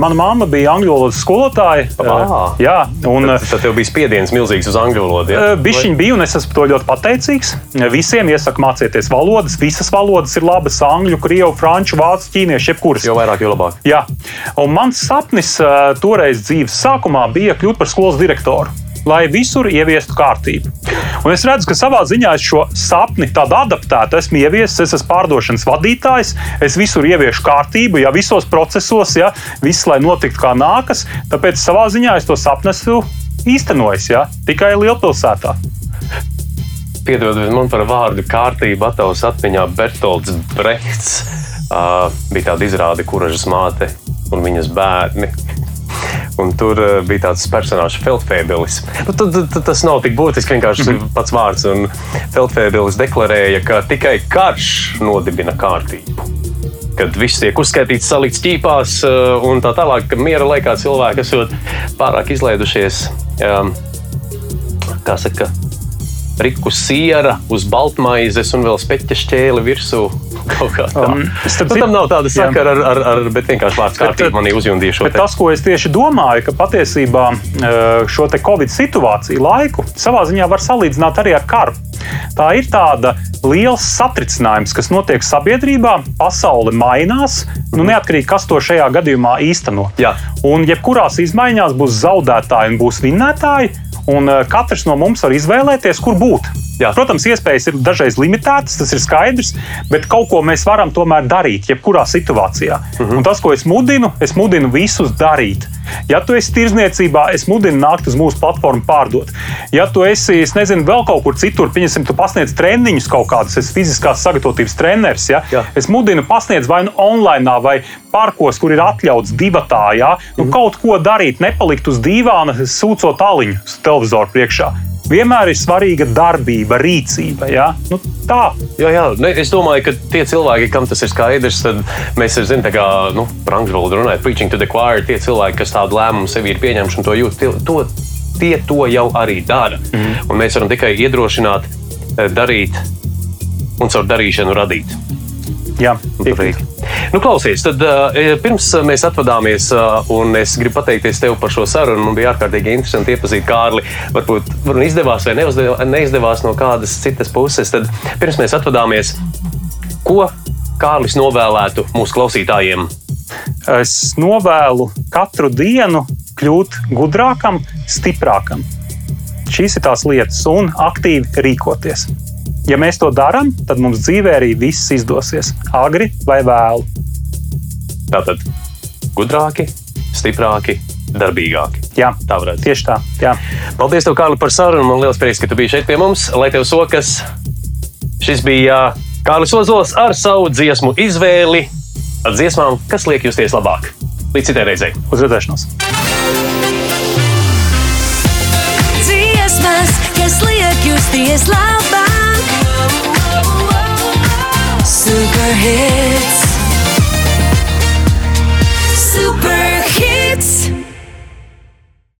Speaker 2: Mana mamma bija angļu valodas skolotāja.
Speaker 1: Ah, jā, un tad, tad tev bija spiediens milzīgs uz angļu valodu.
Speaker 2: Ja? Bišķiņi bija, un es esmu to ļoti pateicīgs. Visiem iesaku mācīties valodas. Visas valodas ir labas - angļu, krievu, franču, vācu, ķīniešu, jebkuras.
Speaker 1: Jo vairāk, jo labāk.
Speaker 2: Jā, un mans sapnis toreiz dzīves sākumā bija kļūt par skolas direktoru lai visur ieviestu kārtību. Un es redzu, ka savā ziņā es šo sapni tādu adaptētu esmu ieviesis. Es esmu pārdošanas vadītājs, es visur ieviešu kārtību, ja visos procesos, ja viss lai notiktu kā nākas. Tāpēc savā ziņā es to sapni esmu īstenojis ja, tikai lielpilsētā.
Speaker 1: Piedodiet man par vārdu kārtību, attēlus atmiņā Bertolds Brehts. Uh, bija tāda izrāde, kuražas māte un viņas bērni Un tur uh, bija tāds personāžs, Feldfēbelis. Nu, tad, tad, tas nav tik būtiski, vienkārši mm -hmm. pats vārds. Un Feldfēbelis deklarēja, ka tikai karš nodibina kārtību. Kad viss tiek uzskaitīts, salikts ķīpās uh, un tā tālāk, ka miera laikā cilvēki esot pārāk izlaidušies. Um, kā saka, riku siera uz baltmaizes un vēl speķa šķēli virsū tāda. Um, nu, tam nav tāda sakara ar, ar, ar, vienkārši vārds kārtība manī uzjundīja šo.
Speaker 2: Tas, ko es tieši domāju, ka patiesībā uh, šo te Covid situāciju laiku savā ziņā var salīdzināt arī ar karu. Tā ir tāda liels satricinājums, kas notiek sabiedrībā. Pasaule mainās, nu, neatkarīgi kas to šajā gadījumā īsteno.
Speaker 1: Jā.
Speaker 2: Un jebkurās izmaiņās būs zaudētāji un būs vinnētāji. Un uh, katrs no mums var izvēlēties, kur būt.
Speaker 1: Jā.
Speaker 2: Protams, iespējas ir dažreiz limitētas, tas ir skaidrs, bet kaut ko mēs varam tomēr darīt, jebkurā situācijā. Uh
Speaker 1: Mhm.
Speaker 2: -huh. Un tas, ko es mudinu, es mudinu visus darīt. Ja tu esi tirzniecībā, es mudinu nākt uz mūsu platformu pārdot. Ja tu esi, es nezinu, vēl kaut kur citur, pieņemsim, tu pasniedz treniņus kaut kādus, es fiziskās sagatavotības treneris, ja?
Speaker 1: Jā.
Speaker 2: es mudinu pasniedz vai nu online, vai parkos, kur ir atļauts divatā, ja? nu, kaut ko darīt, nepalikt uz dīvāna, sūcot aliņu televizoru priekšā. Vienmēr ir svarīga darbība, rīcība. Ja? Nu, tā.
Speaker 1: Jā, jā. Ne, es domāju, ka tie cilvēki, kam tas ir skaidrs, tad mēs zinām, kā nu, valodā runājot, preaching to the choir, tie cilvēki, kas tādu lēmumu sev ir pieņemši un to jūt, tie to, tie to jau arī dara. Mm. Un mēs varam tikai iedrošināt, eh, darīt un caur darīšanu radīt.
Speaker 2: Jā,
Speaker 1: Patīk. Nu, klausies, tad uh, pirms mēs atvadāmies, un es gribu pateikties tev par šo sarunu. Man bija ārkārtīgi interesanti iepazīt Kārli. Varbūt varbūt izdevās vai neizdevās no kādas citas puses. Tad pirms mēs atvadāmies, ko Kārlis novēlētu mūsu klausītājiem?
Speaker 2: Es novēlu katru dienu kļūt gudrākam, stiprākam. Šīs ir tās lietas, un aktīvi rīkoties. Ja mēs to darām, tad mums dzīvē arī viss izdosies, agri vai vēlu.
Speaker 1: Tātad gudrāki, stiprāki, darbīgāki.
Speaker 2: Jā,
Speaker 1: Tā varētu būt.
Speaker 2: tieši tā. Jā.
Speaker 1: Paldies, tev, Kārli, par sarunu. Man liels prieks, ka tu biji šeit pie mums. Lai tev sokas, šis bija Kārlis Ozols ar savu dziesmu izvēli, ar dziesmām, kas liek justies labāk. Līdz citai reizei!
Speaker 2: Uz redzēšanos!
Speaker 4: dziesmas, kas liek justies labāk. Super Hits.